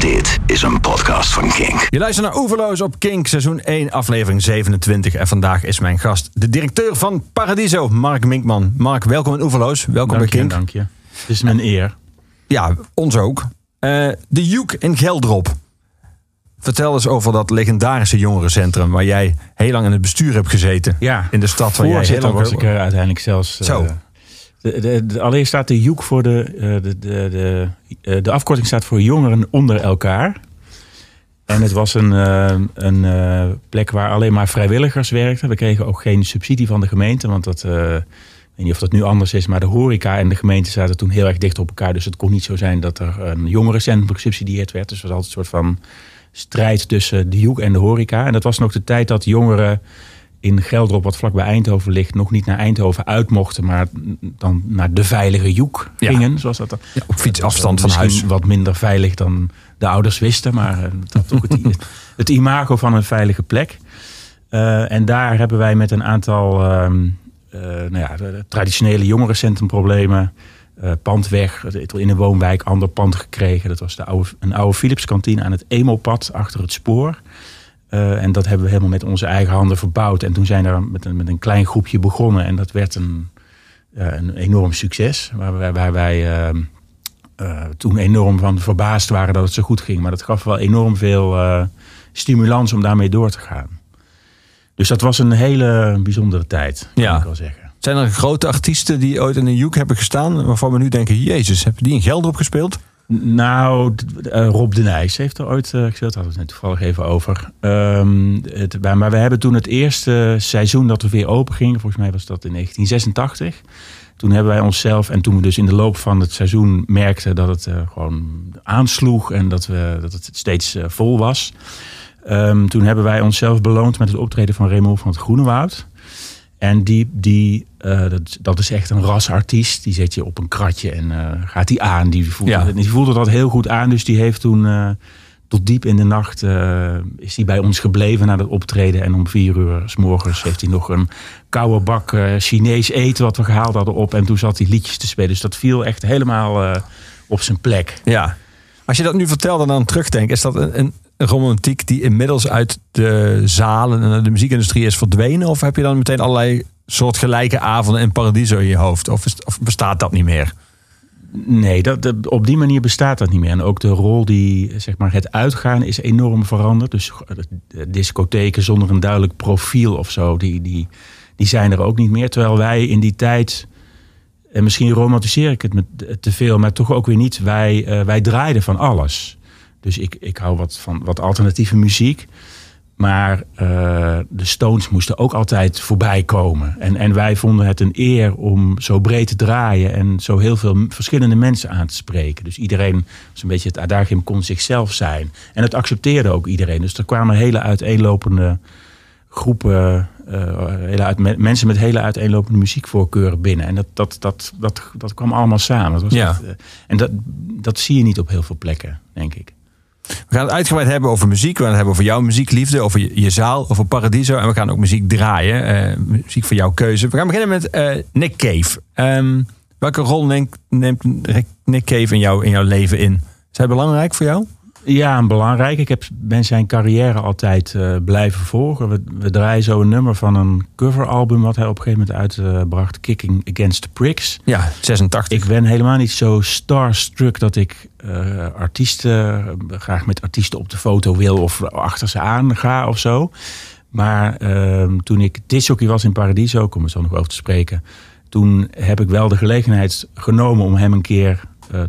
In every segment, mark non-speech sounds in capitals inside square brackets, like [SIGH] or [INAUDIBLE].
Dit is een podcast van Kink. Je luistert naar Oeverloos op Kink, seizoen 1, aflevering 27. En vandaag is mijn gast de directeur van Paradiso, Mark Minkman. Mark, welkom in Oeverloos. Welkom Dank bij je, Kink. dank je. Het is mijn eer. Ja, ons ook. Eh, de Joek in Geldrop. Vertel eens over dat legendarische jongerencentrum waar jij heel lang in het bestuur hebt gezeten. Ja, In de stad waar jij heel lang was ik er uiteindelijk zelfs. eh, Zo. De, allereerst staat de JOEK voor de, eh, de, de, de, eh, de afkorting staat voor jongeren onder elkaar. En het was een, eh, een plek waar alleen maar vrijwilligers werkten. We kregen ook geen subsidie van de gemeente, want dat, ik weet niet of dat nu anders is, maar de horeca en de gemeente zaten toen heel erg dicht op elkaar. Dus het kon niet zo zijn dat er een jongerencentrum gesubsidieerd werd. Dus het was altijd een soort van strijd tussen de Joek en de horeca. En dat was nog de tijd dat jongeren in Geldrop, wat vlak bij Eindhoven ligt, nog niet naar Eindhoven uit mochten, maar dan naar de veilige Joek Ja. gingen, zoals dat. Ja, op fietsafstand van Misschien huis. wat minder veilig dan de ouders wisten, maar eh, het had [LAUGHS] toch het, het imago van een veilige plek. Eh, en daar hebben wij met een aantal ehm, eh, nou ja, traditionele jongerencentrum-problemen, eh, pand weg, in een woonwijk, ander pand gekregen. Dat was de oude, een oude Philipskantine aan het Emelpad achter het spoor. Eh, en dat hebben we helemaal met onze eigen handen verbouwd. En toen zijn we met een, met een klein groepje begonnen. En dat werd een, ja, een enorm succes. Waar, wij- waar wij ehm, eh, toen enorm van verbaasd waren dat het zo goed ging. Maar dat gaf wel enorm veel eh, stimulans om daarmee door te gaan. Dus dat was een hele bijzondere tijd, kan Ja. ik wel zeggen. Zijn er grote artiesten die ooit in de Joek hebben gestaan, waarvan we nu denken, jezus, hebben die in Geldrop gespeeld? Nou, eh, Rob de Nijs heeft er ooit. Daar hadden we het net toevallig even over. Ehm, het, maar we hebben toen het eerste seizoen dat we weer open gingen. Volgens mij was dat in 1986. Toen hebben wij onszelf, en toen we dus in de loop van het seizoen merkten dat het eh, gewoon aansloeg en dat, we, dat het steeds vol was. Ehm, toen hebben wij onszelf beloond met het optreden van Remo van het Groenewoud. En die, die eh, dat, dat is echt een rasartiest. Die zet je op een kratje en eh, gaat die aan. Die voelde, Ja. die voelde dat heel goed aan. Dus die heeft toen eh, tot diep in de nacht is hij bij ons gebleven na dat optreden. En om vier uur s morgens heeft hij nog een koude bak Chinees eten wat we gehaald hadden op. En toen zat hij liedjes te spelen. Dus dat viel echt helemaal op zijn plek. Ja. Als je dat nu vertelt en dan terugdenkt, is dat een, een romantiek die inmiddels uit de zalen en de muziekindustrie is verdwenen? Of heb je dan meteen allerlei soortgelijke avonden in Paradiso in je hoofd? Of, of bestaat dat niet meer? Nee, dat, op die manier bestaat dat niet meer. En ook de rol die, zeg maar, het uitgaan is enorm veranderd. Dus discotheken zonder een duidelijk profiel of zo, die, die, die zijn er ook niet meer. Terwijl wij in die tijd, en misschien romantiseer ik het met, te veel, maar toch ook weer niet, wij, eh, wij draaiden van alles. Dus ik, ik hou wat van wat alternatieve muziek. Maar eh, de Stones moesten ook altijd voorbij komen. En, en wij vonden het een eer om zo breed te draaien en zo heel veel verschillende mensen aan te spreken. Dus iedereen, was een beetje het adagium, kon zichzelf zijn. En het accepteerde ook iedereen. Dus er kwamen hele uiteenlopende groepen, eh, hele uit, me- mensen met hele uiteenlopende muziekvoorkeuren binnen. En dat, dat, dat, dat, dat kwam allemaal samen. Dat was Ja. echt, eh, en dat, dat zie je niet op heel veel plekken, denk ik. We gaan het uitgebreid hebben over muziek. We gaan het hebben over jouw muziekliefde, over je, zaal, over Paradiso. En we gaan ook muziek draaien. eh, muziek van jouw keuze. We gaan beginnen met eh, Nick Cave. Ehm, welke rol neemt, Nick Cave in, in jouw leven in? Is hij belangrijk voor jou? Ja, een belangrijk. Ik heb, ben zijn carrière altijd eh, blijven volgen. We, we draaien zo een nummer van een coveralbum wat hij op een gegeven moment uitbracht. Kicking Against the Pricks. Ja, 86. Ik ben helemaal niet zo starstruck dat ik eh, artiesten eh, graag met artiesten op de foto wil of achter ze aan ga of zo. Maar ehm, toen ik disjockey was in Paradiso, kom er zo nog over te spreken. Toen heb ik wel de gelegenheid genomen om hem een keer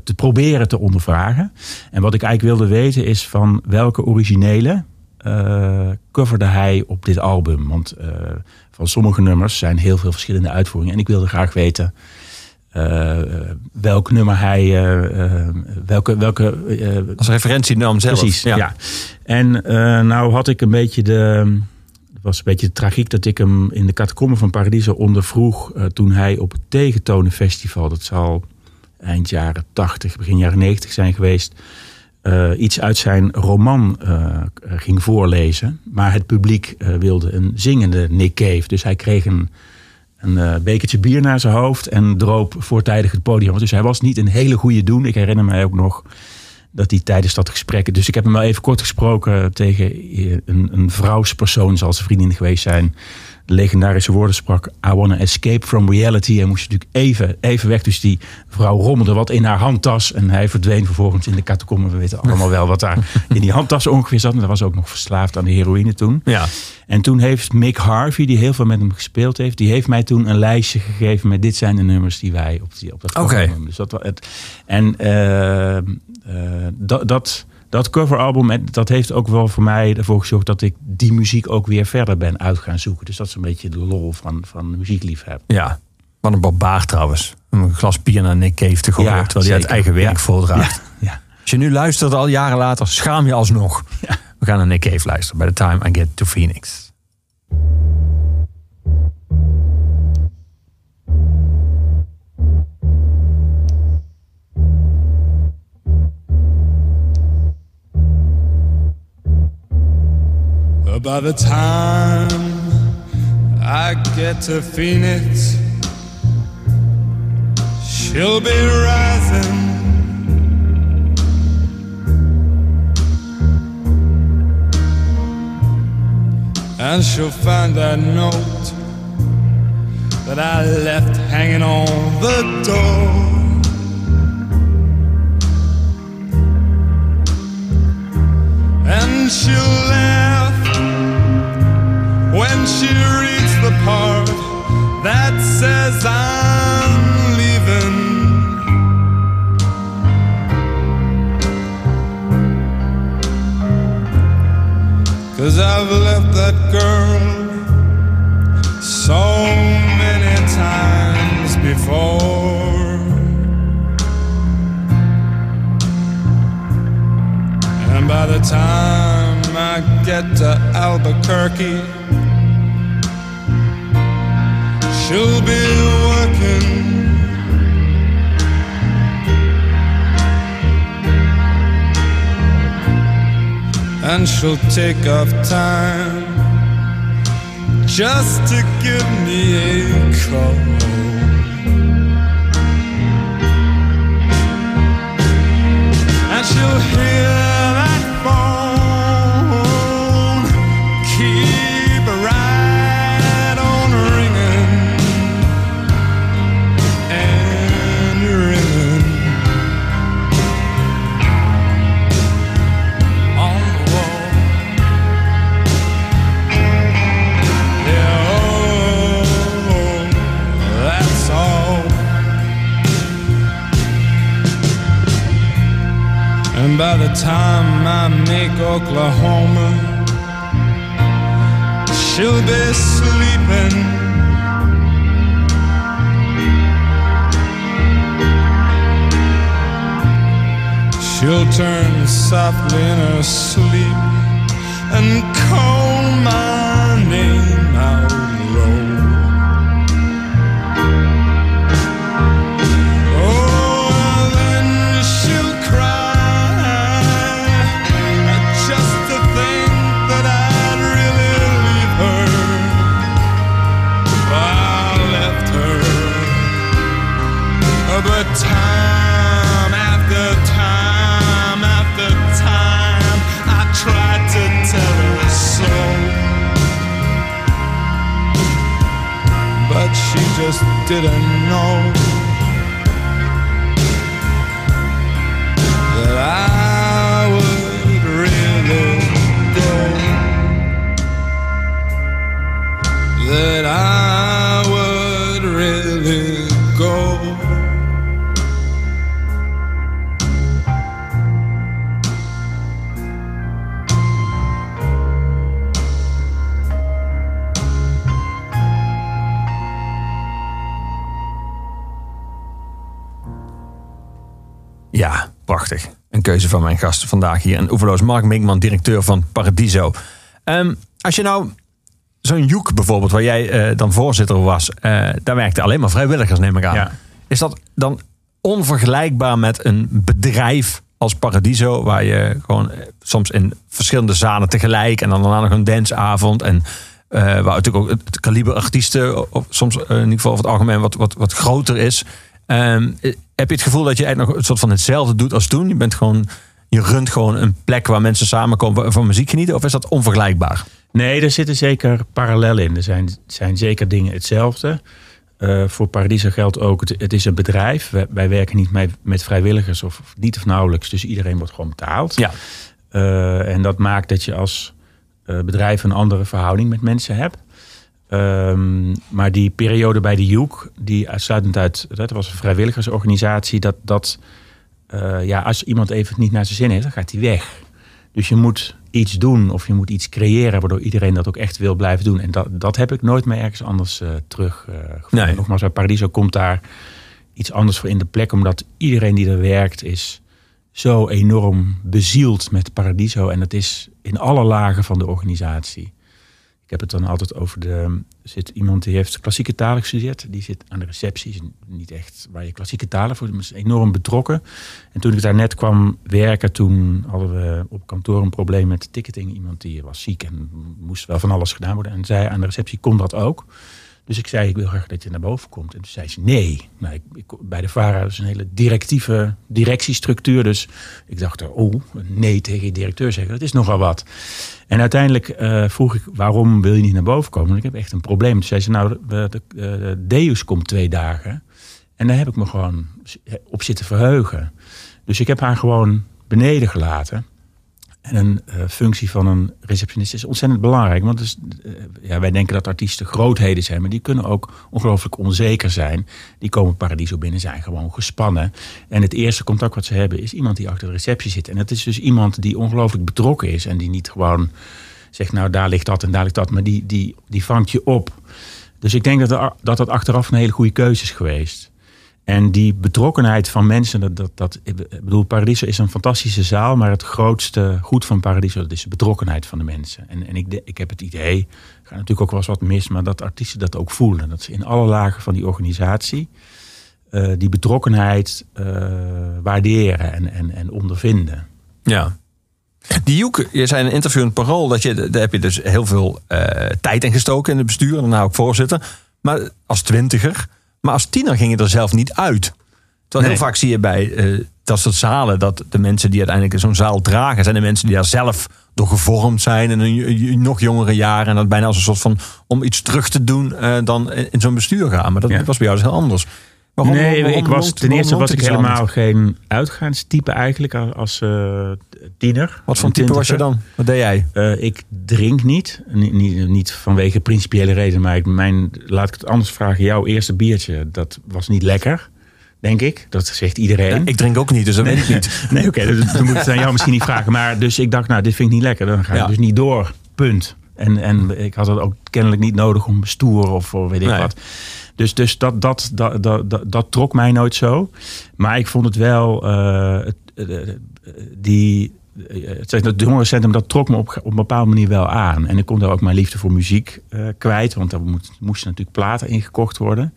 te proberen te ondervragen. En wat ik eigenlijk wilde weten is van welke originele eh, coverde hij op dit album. Want eh, van sommige nummers zijn heel veel verschillende uitvoeringen. En ik wilde graag weten eh, welk nummer hij, eh, eh, welke, welke eh, Als referentienaam zelf. Precies, ja. En eh, nou had ik een beetje de... Het was een beetje de tragiek dat ik hem in de catacomben van Paradiso ondervroeg... eh, toen hij op het Tegentonenfestival, dat zal eind jaren 80, begin jaren 90 zijn geweest... eh, iets uit zijn roman eh, ging voorlezen. Maar het publiek eh, wilde een zingende Nick Cave. Dus hij kreeg een, een bekertje bier naar zijn hoofd en droop voortijdig het podium. Dus hij was niet een hele goede doen. Ik herinner mij ook nog dat die tijdens dat gesprek. Dus ik heb hem wel even kort gesproken tegen een, een vrouwspersoon, zal zijn vriendin geweest zijn. Legendarische woorden sprak. I wanna escape from reality. En moest natuurlijk even, even weg. Dus die vrouw rommelde wat in haar handtas. En hij verdween vervolgens in de catacomben. We weten allemaal wel wat daar [LAUGHS] in die handtas ongeveer zat. En dat was ook nog verslaafd aan de heroïne toen. Ja. En toen heeft Mick Harvey, die heel veel met hem gespeeld heeft, die heeft mij toen een lijstje gegeven met dit zijn de nummers die wij op, die, op dat cover Dus dat, wa- het, en eh, eh, dat, dat, dat coveralbum, dat heeft ook wel voor mij ervoor gezorgd dat ik die muziek ook weer verder ben uit gaan zoeken. Dus dat is een beetje de lol van, van muziekliefhebben. Ja. Wat een barbaar trouwens. Om een glas bier naar Nick Cave te gooien. Ja, terwijl hij het eigen werk Ja. voordraagt. Ja. Als je nu luistert al jaren later, schaam je alsnog. We gaan naar Nick Cave luisteren. By the time I get to Phoenix. By the time I get to Phoenix, she'll be rising. And she'll find that note that I left hanging on the door. And she'll laugh when she reads the part that says I'm leaving. Cause I've left that girl so many times before. And by the time I get to Albuquerque, she'll be working. And she'll take off time just to give me a call. and she'll hear Oklahoma, she'll be sleeping. She'll turn softly in her sleep and call my just didn't know. Prachtig. Een keuze van mijn gast vandaag hier. En oeverloos Mark Minkman, directeur van Paradiso. Ehm, als je nou zo'n Joek bijvoorbeeld, waar jij eh, dan voorzitter was, eh, daar werkten alleen maar vrijwilligers, neem ik aan. Ja. Is dat dan onvergelijkbaar met een bedrijf als Paradiso, waar je gewoon eh, soms in verschillende zalen tegelijk en dan daarna nog een dansavond en waar natuurlijk ook het kaliber artiesten of soms in ieder geval over het algemeen wat, wat, wat groter is. Eh, heb je het gevoel dat je eigenlijk nog een soort van hetzelfde doet als toen? Je bent gewoon je runt gewoon een plek waar mensen samenkomen van muziek genieten? Of is dat onvergelijkbaar? Nee, er zitten zeker parallellen in. Er zijn, zijn zeker dingen hetzelfde. Eh, voor Paradiso geldt ook, het, het is een bedrijf. Wij, wij werken niet mee, met vrijwilligers of, of niet of nauwelijks. Dus iedereen wordt gewoon betaald. Ja. Eh, en dat maakt dat je als eh, bedrijf een andere verhouding met mensen hebt. Ehm, maar die periode bij de Joek, die uitsluitend uit, dat was een vrijwilligersorganisatie, dat, dat eh, ja, als iemand even niet naar zijn zin heeft, dan gaat hij weg. Dus je moet iets doen of je moet iets creëren waardoor iedereen dat ook echt wil blijven doen. En dat, dat heb ik nooit meer ergens anders eh terug. Nee. Nogmaals, bij Paradiso komt daar iets anders voor in de plek, omdat iedereen die er werkt is zo enorm bezield met Paradiso. En dat is in alle lagen van de organisatie. Ik heb het dan altijd over de. Zit iemand die heeft klassieke talen gestudeerd. Die zit aan de receptie. Niet echt waar je klassieke talen voor. Is enorm betrokken. En toen ik daar net kwam werken, toen hadden we op kantoor een probleem met ticketing. Iemand die was ziek en moest wel van alles gedaan worden. En zei aan de receptie: kon dat ook? Dus ik zei, ik wil graag dat je naar boven komt. En toen zei ze, nee. Nou, ik, bij de VARA is een hele directieve directiestructuur. Dus ik dacht, oh, nee tegen je directeur zeggen, dat is nogal wat. En uiteindelijk eh, vroeg ik, waarom wil je niet naar boven komen? Want ik heb echt een probleem. Toen zei ze, nou, de Deus komt twee dagen. En daar heb ik me gewoon op zitten verheugen. Dus ik heb haar gewoon beneden gelaten. En een eh, functie van een receptionist is ontzettend belangrijk. Want dus, eh, ja, wij denken dat artiesten grootheden zijn, maar die kunnen ook ongelooflijk onzeker zijn. Die komen Paradiso binnen, zijn gewoon gespannen. En het eerste contact wat ze hebben is iemand die achter de receptie zit. En dat is dus iemand die ongelooflijk betrokken is en die niet gewoon zegt, nou daar ligt dat en daar ligt dat, maar die, die, die vangt je op. Dus ik denk dat, dat dat achteraf een hele goede keuze is geweest. En die betrokkenheid van mensen, dat, dat, dat, ik bedoel, Paradiso is een fantastische zaal, maar het grootste goed van Paradiso dat is de betrokkenheid van de mensen. En, en ik, ik heb het idee, er gaat natuurlijk ook wel eens wat mis, maar dat artiesten dat ook voelen. Dat ze in alle lagen van die organisatie eh, die betrokkenheid eh, waarderen en, en, en ondervinden. Ja. Die Joek, je zei in een interview in Parool dat je, daar heb je dus heel veel eh, tijd in gestoken in het bestuur. En daarna ook voorzitter. Maar als twintiger. Maar als tiener ging je er zelf niet uit. Terwijl heel vaak zie je bij eh, dat soort zalen dat de mensen die uiteindelijk zo'n zaal dragen, zijn de mensen die daar zelf door gevormd zijn in hun nog jongere jaren. En dat bijna als een soort van om iets terug te doen eh, dan in, in zo'n bestuur gaan. Maar dat Ja. was bij jou dus heel anders. Waarom- nee, waarom ik was, ten eerste was ik helemaal geen uitgaanstype eigenlijk als, eh, tiener. Wat voor type was je dan? Wat deed jij? Eh, ik drink niet. Niet, niet, niet vanwege principiële reden, maar ik, mijn, laat ik het anders vragen. Jouw eerste biertje, dat was niet lekker, denk ik. Dat zegt iedereen. Ik drink ook niet, dus dat weet ik niet. [LAUGHS] Nee, oké, dus dan moet ik het aan jou misschien niet vragen. Maar dus ik dacht, nou, dit vind ik niet lekker. Dan ga ik Ja. dus niet door. Punt. En, en ik had het ook kennelijk niet nodig om stoer of weet ik Nee. wat. Dus, dus dat, dat, dat, dat, dat, trok mij nooit zo. Maar ik vond het wel, eh, het, eh, eh, die, het, het jongerencentrum, dat trok me op, op een bepaalde manier wel aan. En ik kon daar ook mijn liefde voor muziek kwijt. Want daar moet, moesten natuurlijk platen ingekocht worden.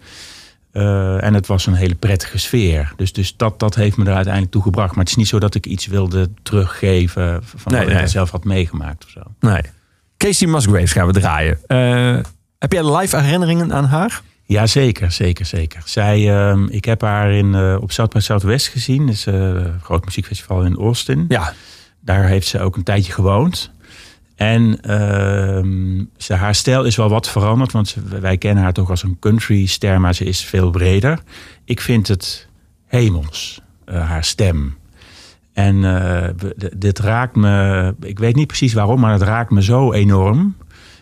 En het was een hele prettige sfeer. Dus, dus dat, dat heeft me er uiteindelijk toe gebracht. Maar het is niet zo dat ik iets wilde teruggeven van Nee, wat ik nee. zelf had meegemaakt of zo. Nee. Casey Musgraves gaan we draaien. Eh, heb jij live herinneringen aan haar? Ja, zeker, zeker, zeker. Zij, ehm, ik heb haar in, eh, op South by Southwest gezien. Dat is eh, een groot muziekfestival in Austin. Ja. Daar heeft ze ook een tijdje gewoond. En ehm, ze, haar stijl is wel wat veranderd. Want wij kennen haar toch als een country ster, maar ze is veel breder. Ik vind het hemels, haar stem. En eh, dit raakt me, ik weet niet precies waarom, maar het raakt me zo enorm.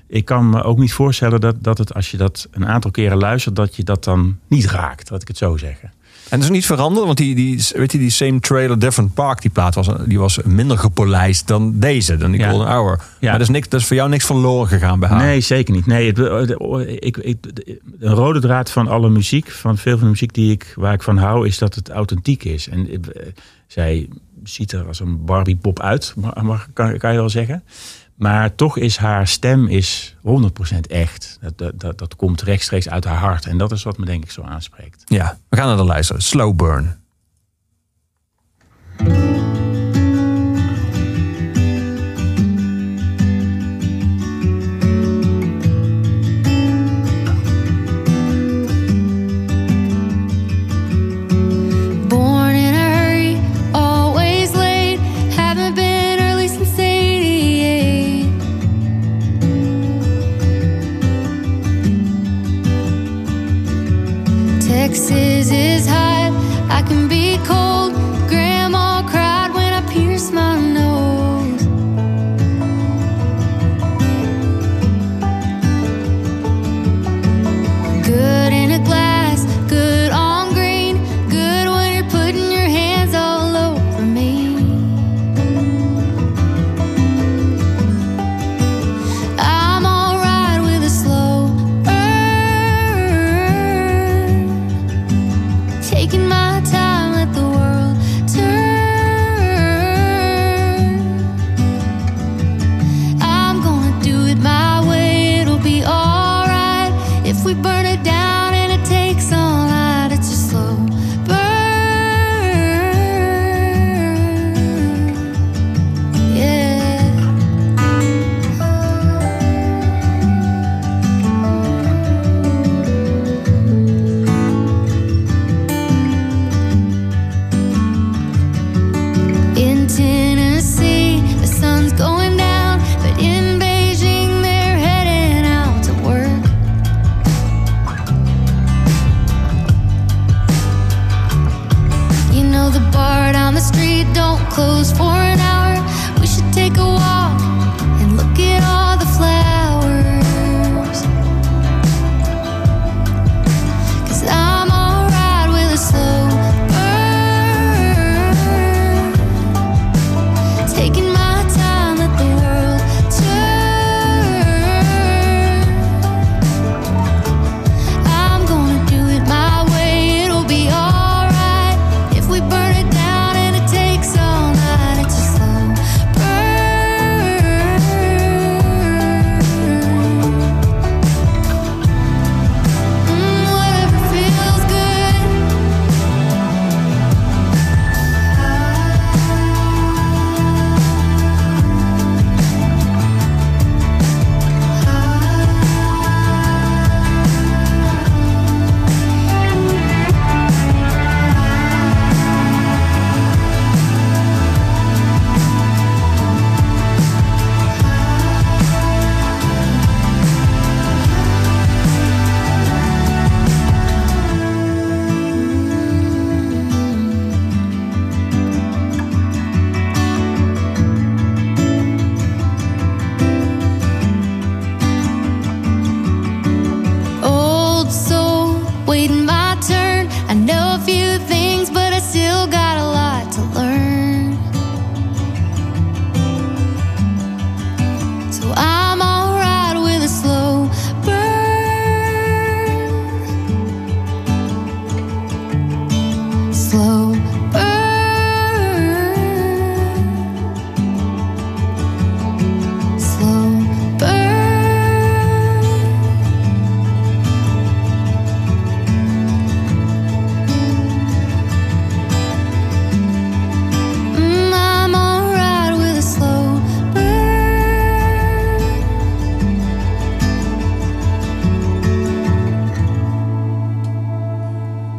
Ik kan me ook niet voorstellen dat, dat het, als je dat een aantal keren luistert, dat je dat dan niet raakt, laat ik het zo zeggen. En dat is niet veranderd, want die, die, weet je, die Same Trailer, Different Park, die plaat was, die was minder gepolijst dan deze, dan die Ja. Golden Hour. Ja. Maar dat is, niks, dat is voor jou niks verloren gegaan bij haar. Nee, zeker niet. Nee, het, de- ik, ik, een rode draad van alle muziek, van veel van de muziek die ik, waar ik van hou, is dat het authentiek is. En eh, zij ziet er als een Barbie pop uit, kan, kan je wel zeggen. Maar toch is haar stem is 100% echt. Dat, dat, dat, dat komt rechtstreeks uit haar hart. En dat is wat me denk ik zo aanspreekt. Ja, we gaan naar de luisteren. Slow Burn.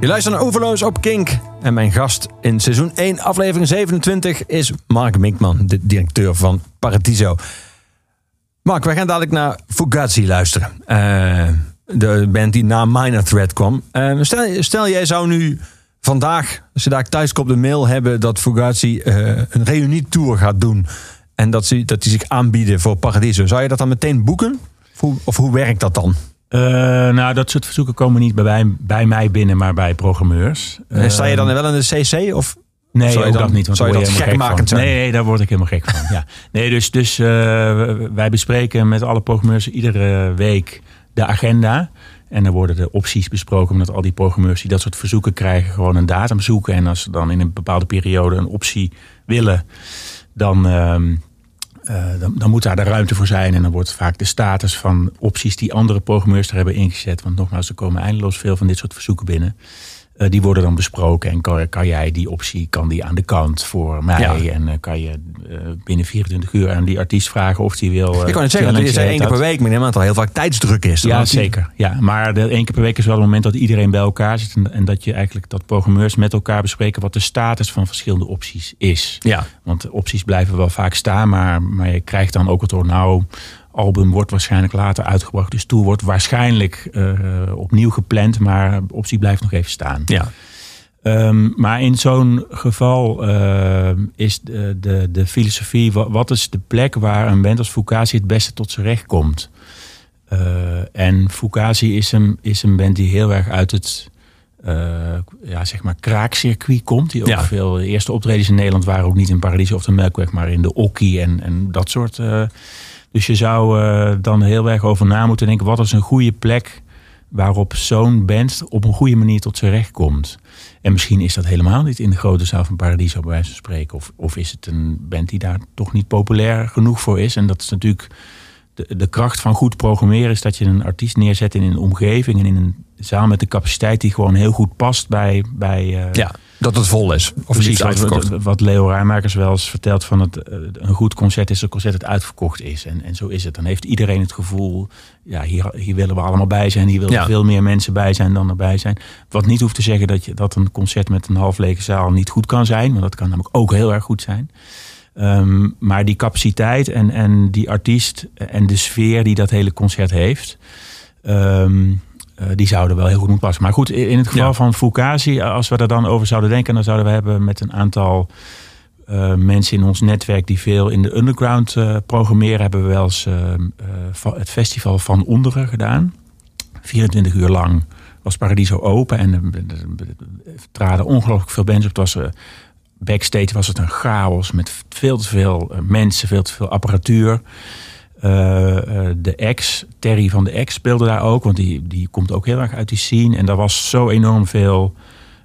Luistert naar Overloos op Kink. En mijn gast in seizoen 1, aflevering 27, is Mark Minkman, de directeur van Paradiso. Mark, wij gaan dadelijk naar Fugazi luisteren. Eh, de band die na Minor Threat kwam. Eh, stel, jij zou nu vandaag, als je daar thuis komt, de mail hebben dat Fugazi eh, een reunietour gaat doen. En dat ze dat die zich aanbieden voor Paradiso. Zou je dat dan meteen boeken? Of hoe werkt dat dan? Uh, nou, dat soort verzoeken komen niet bij, bij mij binnen, maar bij programmeurs. Uh, sta je dan wel in de CC? Of nee, ook dat niet. Want zou je dat gekmakend zijn? Nee, nee, daar word ik helemaal gek van. ja. Nee, dus, dus uh, wij bespreken met alle programmeurs iedere week de agenda. En dan worden de opties besproken, omdat al die programmeurs die dat soort verzoeken krijgen, gewoon een datum zoeken. En als ze dan in een bepaalde periode een optie willen, dan, uh, dan, dan, moet daar de ruimte voor zijn. En dan wordt vaak de status van opties die andere programmeurs er hebben ingezet. Want nogmaals, er komen eindeloos veel van dit soort verzoeken binnen. Uh, die worden dan besproken en kan, kan, jij die optie, kan die aan de kant voor mij. Ja. En uh, kan je uh, binnen 24 uur aan die artiest vragen of die wil. ik kan het zeggen, dat is één keer per week, maar dat er heel vaak tijdsdruk is. Ja, zeker. Ja, maar de één keer per week is wel het moment dat iedereen bij elkaar zit. En, en, dat je eigenlijk dat programmeurs met elkaar bespreken wat de status van verschillende opties is. Ja. Want opties blijven wel vaak staan, maar, maar je krijgt dan ook het door nou album wordt waarschijnlijk later uitgebracht. Dus tour wordt waarschijnlijk uh, opnieuw gepland, maar optie blijft nog even staan. Ja. Um, maar in zo'n geval uh, is de, de, de filosofie, wat, wat, is de plek waar een band als Fugazi het beste tot zijn recht komt? Uh, en Fugazi is een, is een band die heel erg uit het ja, zeg maar kraakcircuit komt. Die ook ja. veel de eerste optredens in Nederland waren ook niet in Paradiso of de Melkweg, maar in de Okkie en, en dat soort dus je zou uh, dan heel erg over na moeten denken: wat is een goede plek waarop zo'n band op een goede manier tot zijn recht komt? En misschien is dat helemaal niet in de grote zaal van Paradiso, bij wijze van spreken. Of, of is het een band die daar toch niet populair genoeg voor is? En dat is natuurlijk de, de kracht van goed programmeren: is dat je een artiest neerzet in een omgeving en in een zaal met de capaciteit die gewoon heel goed past bij. bij uh, ja. Dat het vol is. Of Precies, wat, wat Leo Rijmakers wel eens vertelt van het, een goed concert is een concert dat uitverkocht is. En, en zo is het. Dan heeft iedereen het gevoel, ja, hier, hier willen we allemaal bij zijn. Hier willen ja. veel meer mensen bij zijn dan erbij zijn. Wat niet hoeft te zeggen dat, je, dat een concert met een half lege zaal niet goed kan zijn. Want dat kan namelijk ook heel erg goed zijn. Um, maar die capaciteit en, en die artiest en de sfeer die dat hele concert heeft... Um, uh, die zouden wel heel goed moeten passen. Maar goed, in het geval ja. van Fugazi, als we daar dan over zouden denken, dan zouden we hebben met een aantal uh, mensen in ons netwerk die veel in de underground uh, programmeren, hebben we wel eens het festival van Onderen gedaan. 24 uur lang was Paradiso open en er traden ongelooflijk veel bands op. Het was, backstage was het een chaos met veel te veel mensen, veel te veel apparatuur. Uh, uh, de ex, Terry van de ex speelde daar ook, want die, die komt ook heel erg uit die scene. En daar was zo enorm veel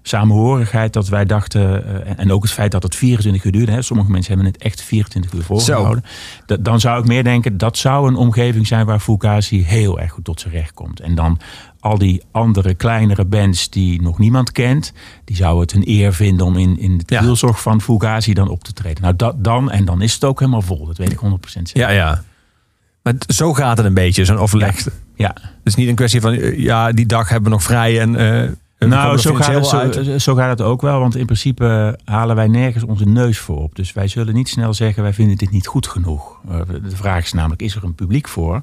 samenhorigheid dat wij dachten, uh, en ook het feit dat het 24 uur duurde. Hè, sommige mensen hebben het echt 24 uur volgehouden. Dat, dan zou ik meer denken, dat zou een omgeving zijn waar Fugazi heel erg goed tot zijn recht komt. En dan al die andere kleinere bands die nog niemand kent, die zouden het een eer vinden om in, in de ja. van Fugazi dan op te treden. Nou, dat dan, en dan is het ook helemaal vol. Dat weet ik 100% zeker. Ja, ja. Maar zo gaat het een beetje, zo'n overleg. Ja. ja. Het is niet een kwestie van, ja, die dag hebben we nog vrij en... Uh, nou, zo gaat, het, zo, zo gaat het ook wel. Want in principe halen wij nergens onze neus voor op. Dus wij zullen niet snel zeggen, wij vinden dit niet goed genoeg. De vraag is namelijk, is er een publiek voor?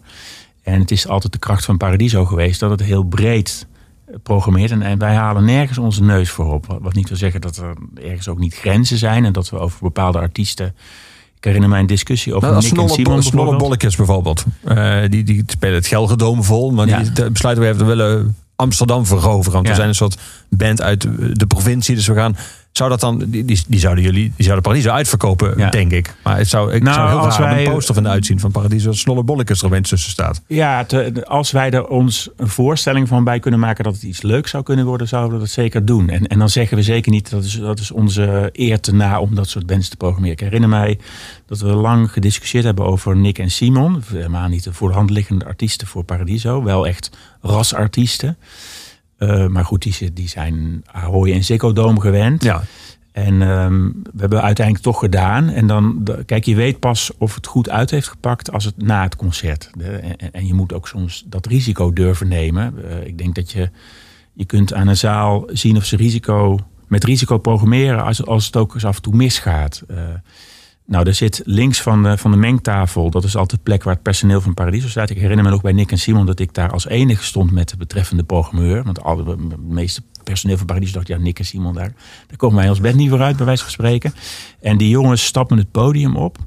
En het is altijd de kracht van Paradiso geweest dat het heel breed programmeert. En, en wij halen nergens onze neus voor op. Wat niet wil zeggen dat er ergens ook niet grenzen zijn. En dat we over bepaalde artiesten ik herinner mij een discussie over nou, Nick en Simon Snolle Bolletjes bijvoorbeeld. Uh, die, die spelen het Gelredome vol. Maar ja. die besluiten we even, we willen Amsterdam veroveren. Want ja. we zijn een soort band uit de provincie. Dus we gaan zou dat dan, die, die zouden jullie, die zouden Paradiso uitverkopen, ja. denk ik. Maar het zou, ik nou, zou heel als graag wij, een poster van de uitzien van Paradiso dat Snolle Bollekes er opeens tussen staat. Ja, te, als wij er ons een voorstelling van bij kunnen maken dat het iets leuks zou kunnen worden, zouden we dat zeker doen. En, en dan zeggen we zeker niet, dat is, dat is onze eer te na om dat soort bands te programmeren. Ik herinner mij dat we lang gediscussieerd hebben over Nick en Simon. Helemaal niet de voor de hand liggende artiesten voor Paradiso, wel echt rasartiesten. Uh, maar goed, die, die zijn Ahoy en Ziggo Dome gewend. Ja. En um, we hebben uiteindelijk toch gedaan. En dan, de, kijk, je weet pas of het goed uit heeft gepakt als het na het concert. De, en, en, je moet ook soms dat risico durven nemen. Uh, ik denk dat je Je kunt aan een zaal zien of ze risico, met risico programmeren als, als het ook eens af en toe misgaat. Eh, nou, er zit links van de, van de mengtafel, dat is altijd de plek waar het personeel van Paradiso staat. Ik herinner me nog bij Nick en Simon dat ik daar als enige stond met de betreffende programmeur. Want de meeste personeel van Paradiso dacht, ja, Nick en Simon, daar, daar komen wij ons bed niet vooruit, bij wijze van spreken. En die jongens stappen het podium op.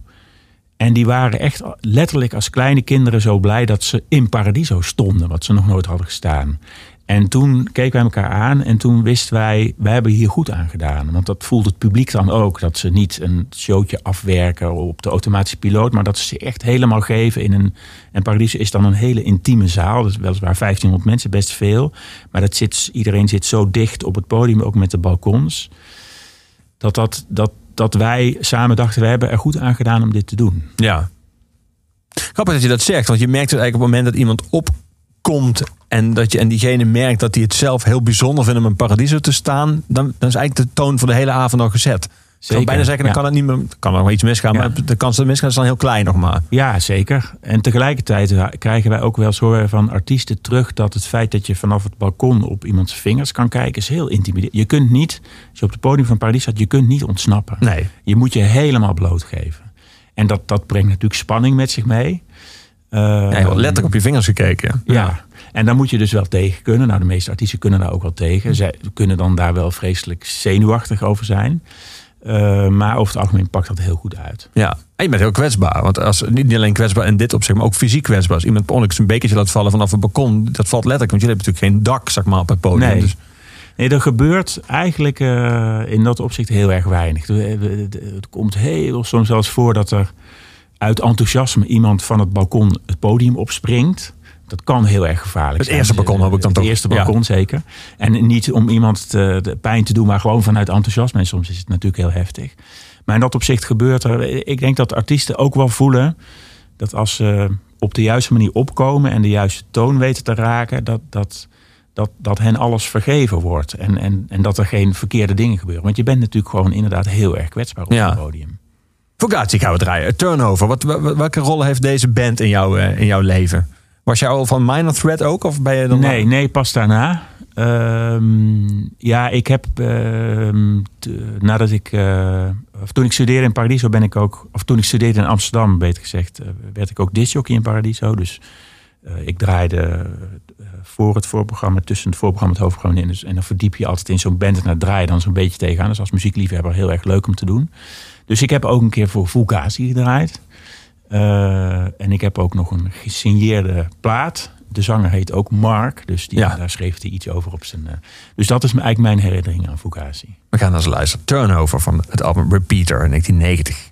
En die waren echt letterlijk als kleine kinderen zo blij dat ze in Paradiso stonden, wat ze nog nooit hadden gestaan. En toen keken wij elkaar aan en toen wisten wij, wij hebben hier goed aan gedaan. Want dat voelt het publiek dan ook. Dat ze niet een showtje afwerken op de automatische piloot, maar dat ze echt helemaal geven in een. En Paradiso is dan een hele intieme zaal. Dat is weliswaar 1500 mensen, best veel. Maar dat zit, iedereen zit zo dicht op het podium, ook met de balkons. Dat, dat, dat, dat wij samen dachten, we hebben er goed aan gedaan om dit te doen. Ja. Grappig dat je dat zegt, want je merkt het eigenlijk op het moment dat iemand opkomt en dat je en diegene merkt dat hij het zelf heel bijzonder vindt om een paradiso te staan, dan, dan is eigenlijk de toon voor de hele avond al gezet. Ik zou bijna zeggen, dan ja. kan het niet meer, kan er nog iets misgaan, Ja. maar de kans dat het misgaat is dan heel klein nog maar. Ja, zeker. En tegelijkertijd krijgen wij ook wel eens horen van artiesten terug dat het feit dat je vanaf het balkon op iemands vingers kan kijken, is heel intimiderend. Je kunt niet, als je op het podium van Parijs staat, je kunt niet ontsnappen. Nee. Je moet je helemaal blootgeven. En dat, dat brengt natuurlijk spanning met zich mee. Eh, Ja, je hebt letterlijk op je vingers gekeken. ja. En daar moet je dus wel tegen kunnen. Nou, de meeste artiesten kunnen daar ook wel tegen. Zij kunnen dan daar wel vreselijk zenuwachtig over zijn. Eh, maar over het algemeen pakt dat heel goed uit. Ja, en je bent heel kwetsbaar. Want als, niet alleen kwetsbaar in dit opzicht, maar ook fysiek kwetsbaar. Als iemand per ongeluk een bekertje laat vallen vanaf het balkon, dat valt letterlijk. Want jullie hebben natuurlijk geen dak, zeg maar, op het podium. Nee. Dus, Nee, er gebeurt eigenlijk eh, in dat opzicht heel erg weinig. Het komt heel soms zelfs voor dat er uit enthousiasme iemand van het balkon het podium opspringt. Dat kan heel erg gevaarlijk Het zijn. eerste balkon hoop ik dan het toch? eerste Ja. balkon zeker. En niet om iemand te, de pijn te doen, maar gewoon vanuit enthousiasme. En soms is het natuurlijk heel heftig. Maar in dat opzicht gebeurt er. Ik denk dat artiesten ook wel voelen dat als ze op de juiste manier opkomen en de juiste toon weten te raken, dat, dat, dat, dat hen alles vergeven wordt. En, en, en dat er geen verkeerde dingen gebeuren. Want je bent natuurlijk gewoon inderdaad heel erg kwetsbaar op Ja. het podium. Fugazi gaan we draaien. Turnover. Wat, welke rol heeft deze band in, jou, eh, in jouw leven? Was jij al van Minor Threat ook? Of ben je dan Nee, nee, pas daarna. Ehm, ja, ik heb ehm, nadat ik, eh, of toen ik studeerde in Paradiso ben ik ook, of toen ik studeerde in Amsterdam, beter gezegd, eh, werd ik ook discjockey in Paradiso. Dus ik draaide voor het voorprogramma, tussen het voorprogramma en het hoofdprogramma in. Dus, en dan verdiep je altijd in zo'n band en daar draai je dan zo'n beetje tegenaan. Dus als muziekliefhebber heel erg leuk om te doen. Dus ik heb ook een keer voor Fugazi gedraaid. Eh, en ik heb ook nog een gesigneerde plaat. De zanger heet ook Mark, dus die, Ja. daar schreef hij iets over op zijn. eh, dus dat is eigenlijk mijn herinnering aan Fugazi. We gaan naar eens luisteren. Turnover van het album Repeater in 1990.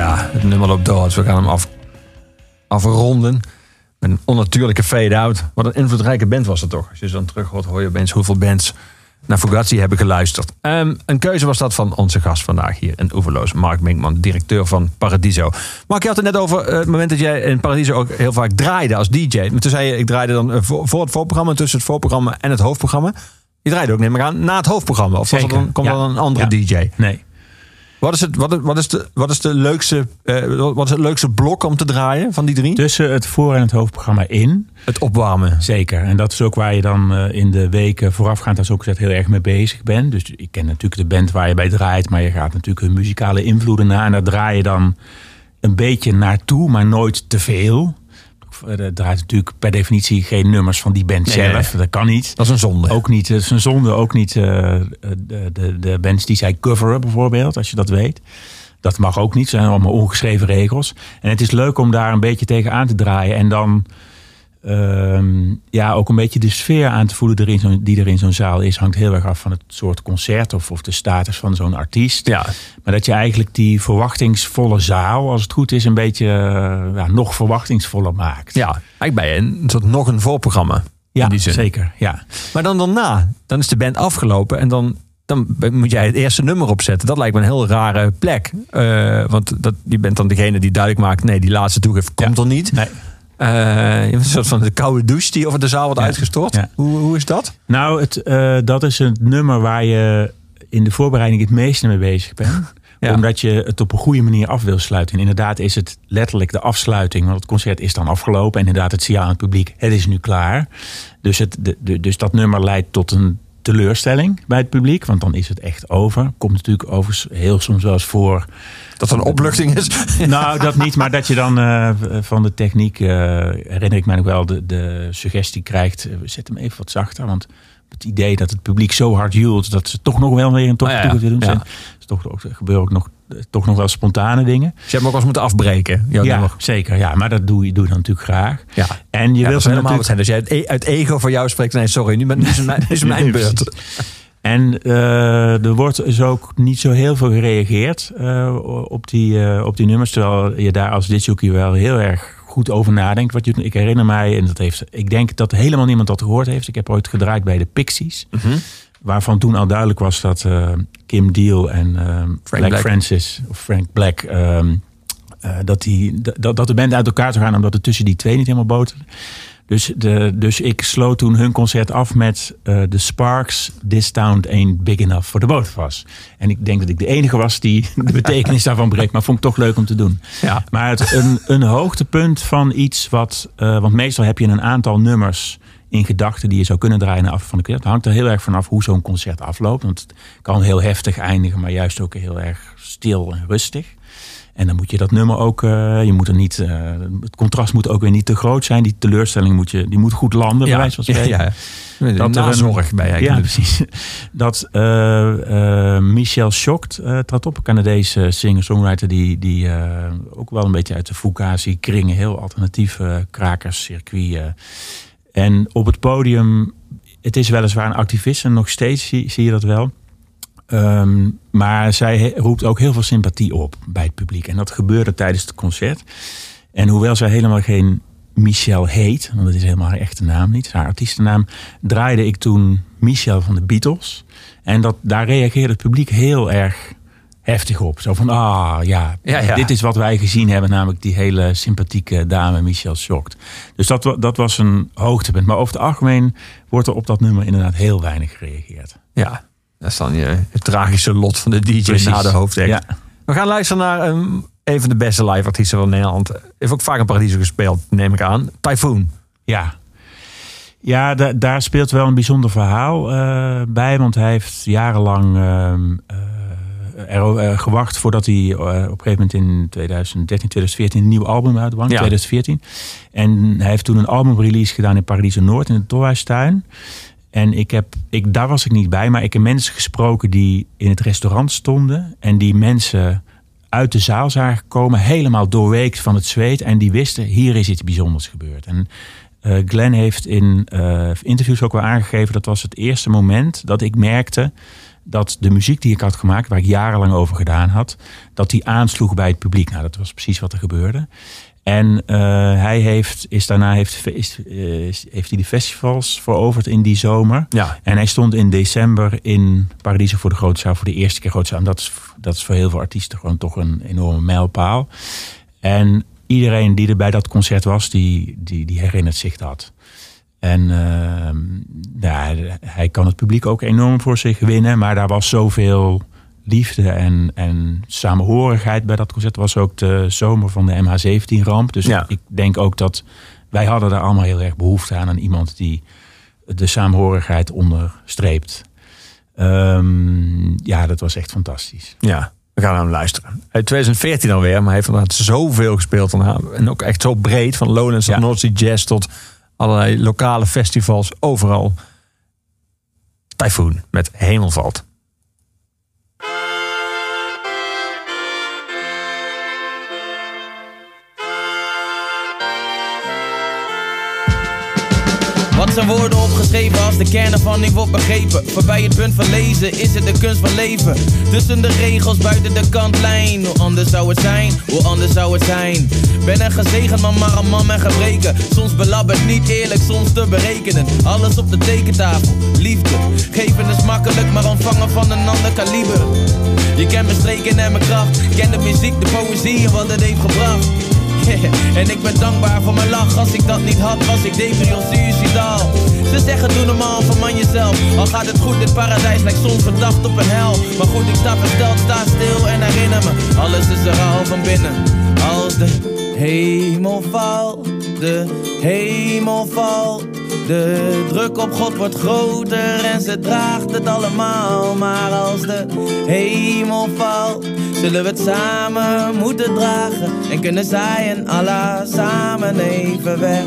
Ja, het nummer loopt door. Dus we gaan hem af, afronden. Met een onnatuurlijke fade-out. Wat een invloedrijke band was dat toch? Als je ze dan terug hoort, hoor je opeens hoeveel bands naar Fugazi hebben geluisterd. Ehm, een keuze was dat van onze gast vandaag hier in Oeverloos. Mark Minkman, directeur van Paradiso. Mark, je had het net over eh, het moment dat jij in Paradiso ook heel vaak draaide als DJ. Maar toen zei je, ik draaide dan eh, voor, voor het voorprogramma, tussen het voorprogramma en het hoofdprogramma. Je draaide ook, neem ik aan, na het hoofdprogramma. Of was dan, komt ja. dan een andere Ja. DJ? Nee. Wat is, het, wat, is- wat, is de, wat, is de leukste, eh, wat is het leukste blok om te draaien van die drie? Tussen het voor- en het hoofdprogramma in. Het opwarmen. Zeker. En dat is ook waar je dan eh, in de weken voorafgaand als ook heel erg mee bezig bent. Dus je kent natuurlijk de band waar je bij draait, maar je gaat natuurlijk hun muzikale invloeden na. En daar draai je dan een beetje naartoe, maar nooit te veel. Er draait natuurlijk per definitie geen nummers van die band Nee, zelf. nee. Dat kan niet. Dat is een zonde. Ook niet, het is een zonde, ook niet eh, de, de, de bands die zij coveren bijvoorbeeld, als je dat weet. Dat mag ook niet, het zijn allemaal ongeschreven regels. En het is leuk om daar een beetje tegen aan te draaien. En dan ehm, ja, ook een beetje de sfeer aan te voelen erin, zo- die er in zo'n zaal is. Hangt heel erg af van het soort concert of, of de status van zo'n artiest. Ja, Maar dat je eigenlijk die verwachtingsvolle zaal, als het goed is, een beetje eh, ja, nog verwachtingsvoller maakt. ja, eigenlijk bij een soort nog een voorprogramma. ja in die zin. zeker. Ja. Maar dan daarna, dan is de band afgelopen en dan, dan moet jij het eerste nummer opzetten. Dat lijkt me een heel rare plek. Eh, want dat, je bent dan degene die duidelijk maakt, nee, die laatste toegift komt er niet. Nee. Bent een soort van de koude douche die over de zaal wordt Ja. uitgestort. Ja. Hoe, hoe is dat? Nou, het, eh, dat is een nummer waar je in de voorbereiding het meeste mee bezig bent. [LAUGHS] Ja. Omdat je het op een goede manier af wil sluiten. En inderdaad is het letterlijk de afsluiting. Want het concert is dan afgelopen. En inderdaad het signaal aan het publiek. Het is nu klaar. Dus, het, de, de- dus dat nummer leidt tot een teleurstelling bij het publiek. Want dan is het echt over. Komt natuurlijk overigens heel soms wel eens voor. Dat er een opluchting is? [LAUGHS] [LAUGHS] Nou, dat niet. Maar dat je dan eh, van de techniek, eh, herinner ik mij nog wel, de, de suggestie krijgt. eh, zet hem even wat zachter. Want het idee dat het publiek zo hard joelt dat ze toch nog wel weer een toch ja, willen doen. ja. Zijn, is toch, ook- gebeuren ook nog, toch nog wel spontane dingen. Dus je hebt ook wel eens moeten afbreken. Ja, zeker. Ja, maar dat doe je, doe je dan natuurlijk graag. Ja. En je Ja, wilt helemaal natuurlijk zijn. Als jij uit, e- uit ego voor jou spreekt. Nee, sorry, nu, nu is het mijn, nu is mijn beurt. En eh, er wordt dus ook niet zo heel veel gereageerd eh, op, die, eh, op die nummers. Terwijl je daar als disjockey wel heel erg goed over nadenkt. Wat je, ik herinner mij, en dat heeft, ik denk dat helemaal niemand dat gehoord heeft. Ik heb ooit gedraaid bij de Pixies. Waarvan toen al duidelijk was dat eh, Kim Deal en eh, Black, Black. Francis, of Frank Black... ehm, eh, dat, die, dat, dat de band uit elkaar zou gaan omdat het tussen die twee niet helemaal boterde. Dus, de, dus ik sloot toen hun concert af met The Sparks, This Town Ain't Big Enough for the Both of Us. En ik denk dat ik de enige was die [LAUGHS] de betekenis daarvan breekt, maar vond ik toch leuk om te doen. Ja. Maar het, een, een hoogtepunt van iets wat, want meestal heb je een aantal nummers in gedachten die je zou kunnen draaien af van de concert. Het hangt er heel erg vanaf hoe zo'n concert afloopt. Want het kan heel heftig eindigen, maar juist ook heel erg stil en rustig. En dan moet je dat nummer ook, eh, je moet er niet, eh, het contrast moet ook weer niet te groot zijn. Die teleurstelling moet je, die moet goed landen, bij wijze van ja, spreken. ja. Dat Dat er nazorg bij Ja, eigenlijk. precies. [LAUGHS] Dat eh, Michel Schocht trad op, een Canadese singer-songwriter die, die ook wel een beetje uit de Fugazi-kringen, heel alternatief eh krakerscircuit. En op het podium, het is weliswaar een activist en nog steeds zie, je dat wel. Ehm, maar zij roept ook heel veel sympathie op bij het publiek. En dat gebeurde tijdens het concert. En hoewel zij helemaal geen Michel heet, want dat is helemaal haar echte naam niet, haar artiestennaam, draaide ik toen Michel van de Beatles. En dat, daar reageerde het publiek heel erg heftig op. Zo van, ah ja, Ja, ja. dit is wat wij gezien hebben, namelijk die hele sympathieke dame Michel Schocht. Dus dat, dat was een hoogtepunt. Maar over het algemeen wordt er op dat nummer inderdaad heel weinig gereageerd. Ja, dat is dan je, het tragische lot van de DJ Precies. na de hoofdact. Ja. We gaan luisteren naar een, een van de beste live artiesten van Nederland. Heeft ook vaak in Paradiso gespeeld, neem ik aan. Typhoon. Ja, ja da- daar speelt wel een bijzonder verhaal eh, bij. Want hij heeft jarenlang ehm, eh, er, eh, gewacht voordat hij eh, op een gegeven moment in 2013, 2014 een nieuw album uitbracht. Ja. 2014. En hij heeft toen een albumrelease gedaan in Paradiso Noord in de Tolhuistuin. En ik heb, ik, daar was ik niet bij, maar ik heb mensen gesproken die in het restaurant stonden. En die mensen uit de zaal zagen komen, helemaal doorweekt van het zweet. En die wisten, hier is iets bijzonders gebeurd. En eh, Glenn heeft in eh, interviews ook wel aangegeven, dat was het eerste moment dat ik merkte dat de muziek die ik had gemaakt, waar ik jarenlang over gedaan had, dat die aansloeg bij het publiek. Nou, dat was precies wat er gebeurde. En eh, hij heeft, is daarna heeft, is, is- heeft hij de festivals veroverd in die zomer. Ja. En hij stond in december in Paradiso voor de Grote Zaal voor de eerste keer Grote Zaal. En dat is, dat is voor heel veel artiesten gewoon toch een enorme mijlpaal. En iedereen die er bij dat concert was, die, die, die herinnert zich dat. En ja, hij kan het publiek ook enorm voor zich winnen. Maar daar was zoveel liefde en, en samenhorigheid bij dat concert. Was ook de zomer van de MH17-ramp. Dus Ja. ik denk ook dat wij hadden daar allemaal heel erg behoefte aan. Aan iemand die de samenhorigheid onderstreept. Ehm, ja, dat was echt fantastisch. Ja, we gaan naar hem luisteren. Uit 2014 alweer, maar hij heeft inderdaad zoveel gespeeld. En ook echt zo breed, van Lowlands tot Ja. North Sea Jazz tot allerlei lokale festivals, overal. Typhoon met Hemelvalt. Wat zijn woorden opgeschreven als de kern ervan niet wordt begrepen? Voorbij het punt van lezen is het de kunst van leven. Tussen de regels buiten de kantlijn. Hoe anders zou het zijn? Hoe anders zou het zijn? Ben een gezegend man, maar een man met gebreken. Soms belabberd, niet eerlijk, soms te berekenen. Alles op de tekentafel, liefde. Geven is makkelijk, maar ontvangen van een ander kaliber. Je kent mijn streken en mijn kracht. Ken de muziek, de poëzie en wat het heeft gebracht. [LAUGHS] en ik ben dankbaar voor mijn lach. Als ik dat niet had, was ik depri of suicidaal. Ze zeggen doe normaal, verman jezelf. Al gaat het goed, dit paradijs lijkt soms verdacht op een hel. Maar goed, ik sta versteld, sta stil en herinner me. Alles is er al van binnen. Als de hemel valt, de hemel valt. De druk op God wordt groter en ze draagt het allemaal. Maar als de hemel valt, zullen we het samen moeten dragen. En kunnen zij en Allah samen even weg.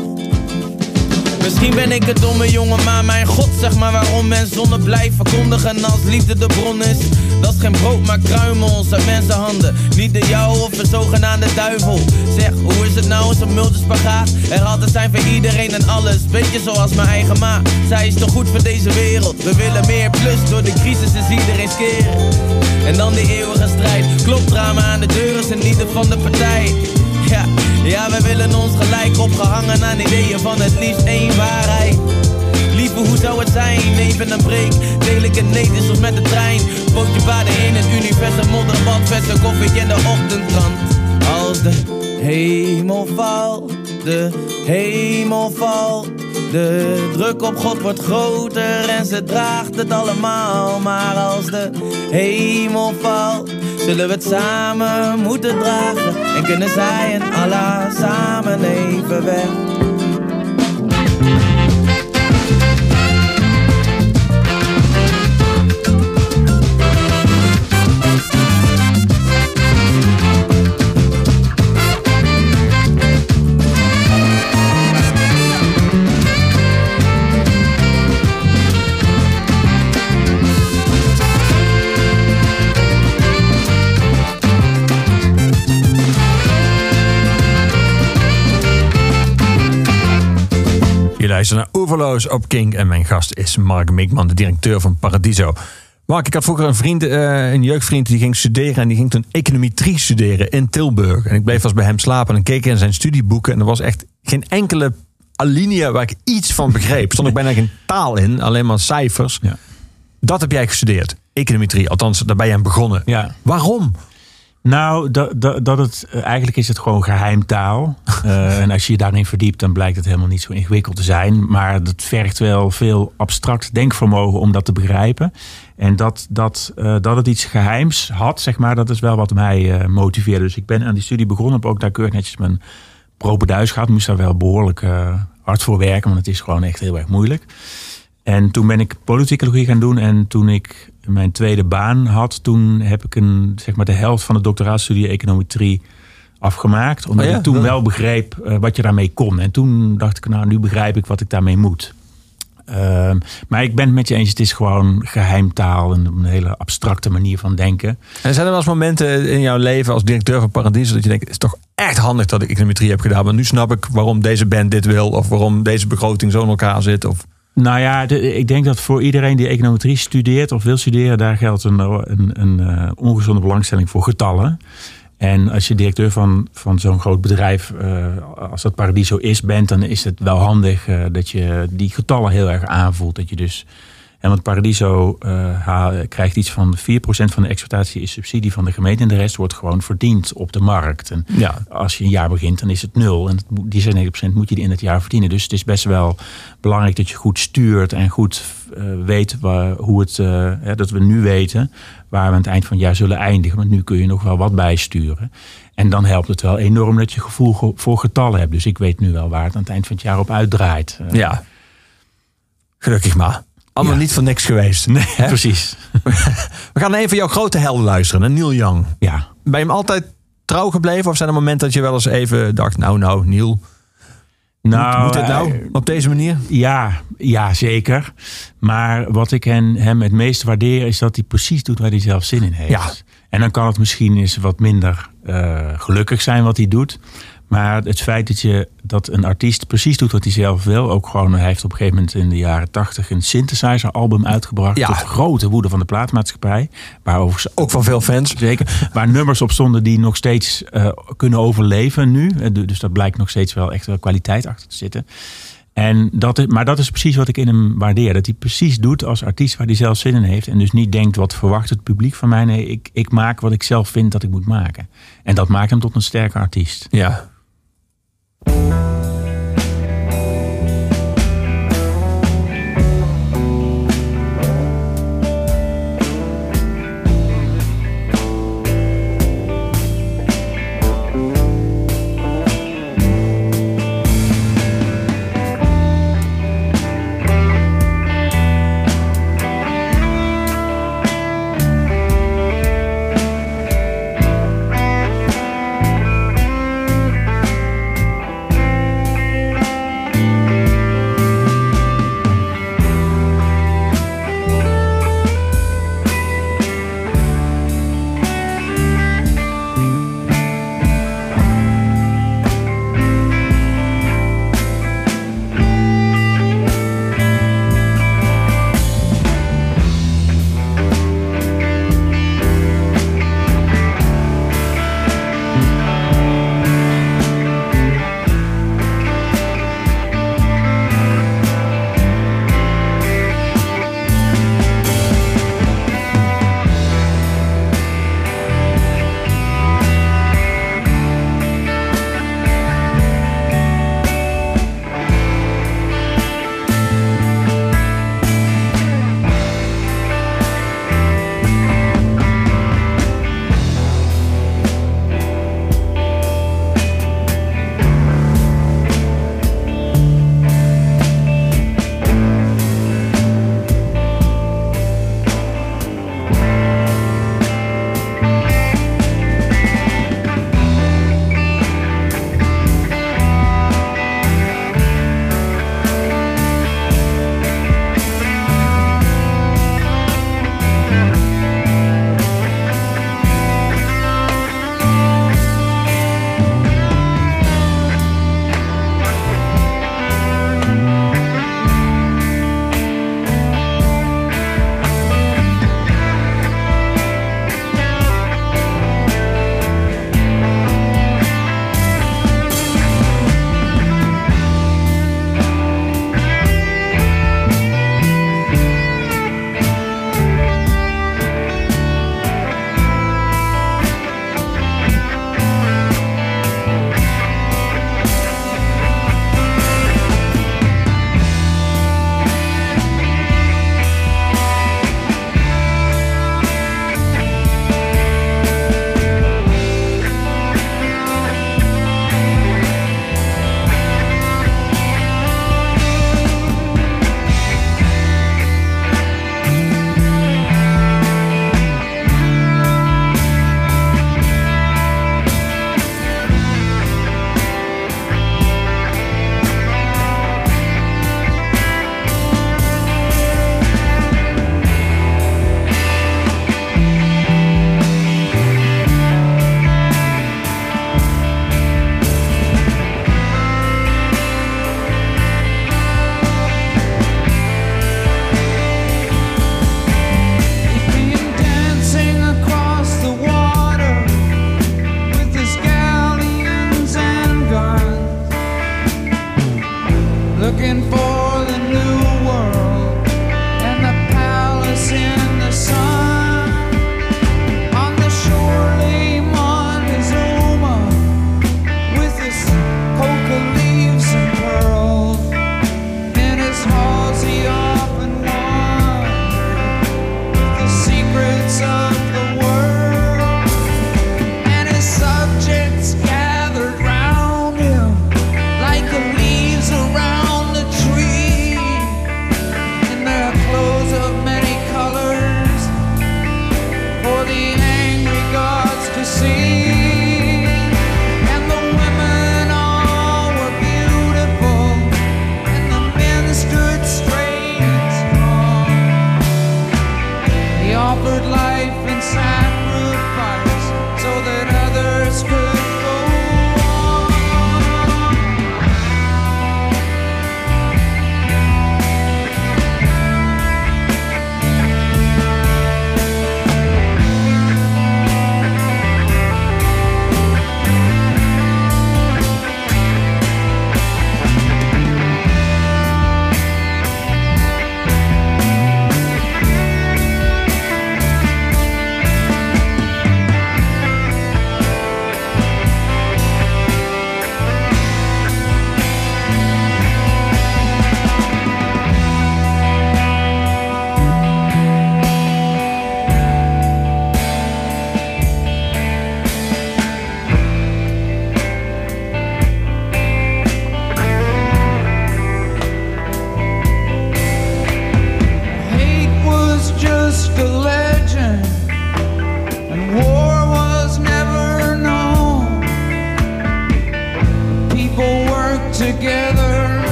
Misschien ben ik een domme jongen, maar mijn god, zeg maar waarom men zonne blijft verkondigen als liefde de bron is. Dat is geen brood, maar kruimels uit mensenhanden. Niet de jou of een zogenaamde duivel. Zeg, hoe is het nou, zo'n multispagaat? Er altijd zijn voor iedereen en alles. Beetje zoals mijn eigen ma. Zij is toch goed voor deze wereld. We willen meer plus, door de crisis is iedereen skeer. En dan die eeuwige strijd. Klopt drama aan de deur is een ieder van de partij. Ja, ja, we willen ons gelijk opgehangen aan ideeën van het liefst één waarheid. Lieve, hoe zou het zijn? Even een break, deel ik het nee, is of met de trein. Bootje baden in het universum, modderbad, verse koffie in de ochtendkrant. Als de hemel valt, de hemel valt. De druk op God wordt groter en ze draagt het allemaal. Maar als de hemel valt, zullen we het samen moeten dragen. En kunnen zij en Allah samen even weg. Luistert naar Oeverloos op King en mijn gast is Mark Mikman, de directeur van Paradiso. Mark, ik had vroeger een vriend, eh, een jeugdvriend, die ging studeren en die ging toen econometrie studeren in Tilburg. En ik bleef vast bij hem slapen en keek in zijn studieboeken en er was echt geen enkele alinea waar ik iets van begreep. Stond ook bijna geen taal in, alleen maar cijfers. Ja. Dat heb jij gestudeerd, econometrie, althans daar ben je aan begonnen. Ja. Waarom? Nou, dat, dat, dat het, eh, eigenlijk is het gewoon geheimtaal. [LAUGHS] Eh en als je je daarin verdiept, dan blijkt het helemaal niet zo ingewikkeld te zijn. Maar dat vergt wel veel abstract denkvermogen om dat te begrijpen. En dat, dat, eh, dat het iets geheims had, zeg maar, dat is wel wat mij eh, motiveerde. Dus ik ben aan die studie begonnen, heb ook daar keurig netjes mijn propenduis gehad. Moest daar wel behoorlijk eh, hard voor werken, want het is gewoon echt heel erg moeilijk. En toen ben ik politicologie gaan doen. En toen ik mijn tweede baan had, toen heb ik een, zeg maar de helft van de doctoraatstudie econometrie afgemaakt. Omdat Oh ja? ik toen wel begreep eh, wat je daarmee kon. En toen dacht ik, nou, nu begrijp ik wat ik daarmee moet. Ehm, maar ik ben het met je eens, het is gewoon geheimtaal en een hele abstracte manier van denken. En zijn er wel eens momenten in jouw leven als directeur van Paradiso dat je denkt, het is toch echt handig dat ik econometrie heb gedaan, maar nu snap ik waarom deze band dit wil of waarom deze begroting zo in elkaar zit? Of... Nou ja, ik denk dat voor iedereen die econometrie studeert of wil studeren, daar geldt een, een, een eh, ongezonde belangstelling voor getallen. En als je directeur van, van zo'n groot bedrijf, eh, als dat Paradiso is, bent, dan is het wel handig eh, dat je die getallen heel erg aanvoelt. Dat je dus, en want Paradiso eh, krijgt iets van 4% van de exploitatie is subsidie van de gemeente en de rest wordt gewoon verdiend op de markt. En Ja. als je een jaar begint, dan is het nul. En die 96% moet je in het jaar verdienen. Dus het is best wel belangrijk dat je goed stuurt en goed eh, weet waar, hoe het, eh, hè, dat we nu weten waar we aan het eind van het jaar zullen eindigen. Want nu kun je nog wel wat bijsturen. En dan helpt het wel enorm dat je gevoel ge- voor getallen hebt. Dus ik weet nu wel waar het aan het eind van het jaar op uitdraait. Ja. Gelukkig maar. Allemaal Ja. niet voor niks geweest. Nee, Hè? precies. [LAUGHS] We gaan naar een van jouw grote helden luisteren, naar Neil Young. Ja. Ben je hem altijd trouw gebleven? Of zijn er momenten dat je wel eens even dacht... Nou, nou, Neil, Nou, moet dit nou eh, op deze manier? Ja, ja, zeker. Maar wat ik hen, hem het meest waardeer is dat hij precies doet waar hij zelf zin in heeft. Ja. En dan kan het misschien eens wat minder eh, gelukkig zijn wat hij doet. Maar het feit dat, je, dat een artiest precies doet wat hij zelf wil. Ook gewoon, hij heeft op een gegeven moment in de jaren tachtig een synthesizer album uitgebracht. Ja. Tot grote woede van de plaatmaatschappij. Waar overigens Ook van veel fans. Zeker. Waar nummers op stonden die nog steeds eh, kunnen overleven nu. Eh, du- Dus daar blijkt nog steeds wel echt wel kwaliteit achter te zitten. En dat is, maar dat is precies wat ik in hem waardeer. Dat hij precies doet als artiest waar hij zelf zin in heeft. En dus niet denkt wat verwacht het publiek van mij. Nee, ik, ik maak wat ik zelf vind dat ik moet maken. En dat maakt hem tot een sterke artiest. Ja. Thank you.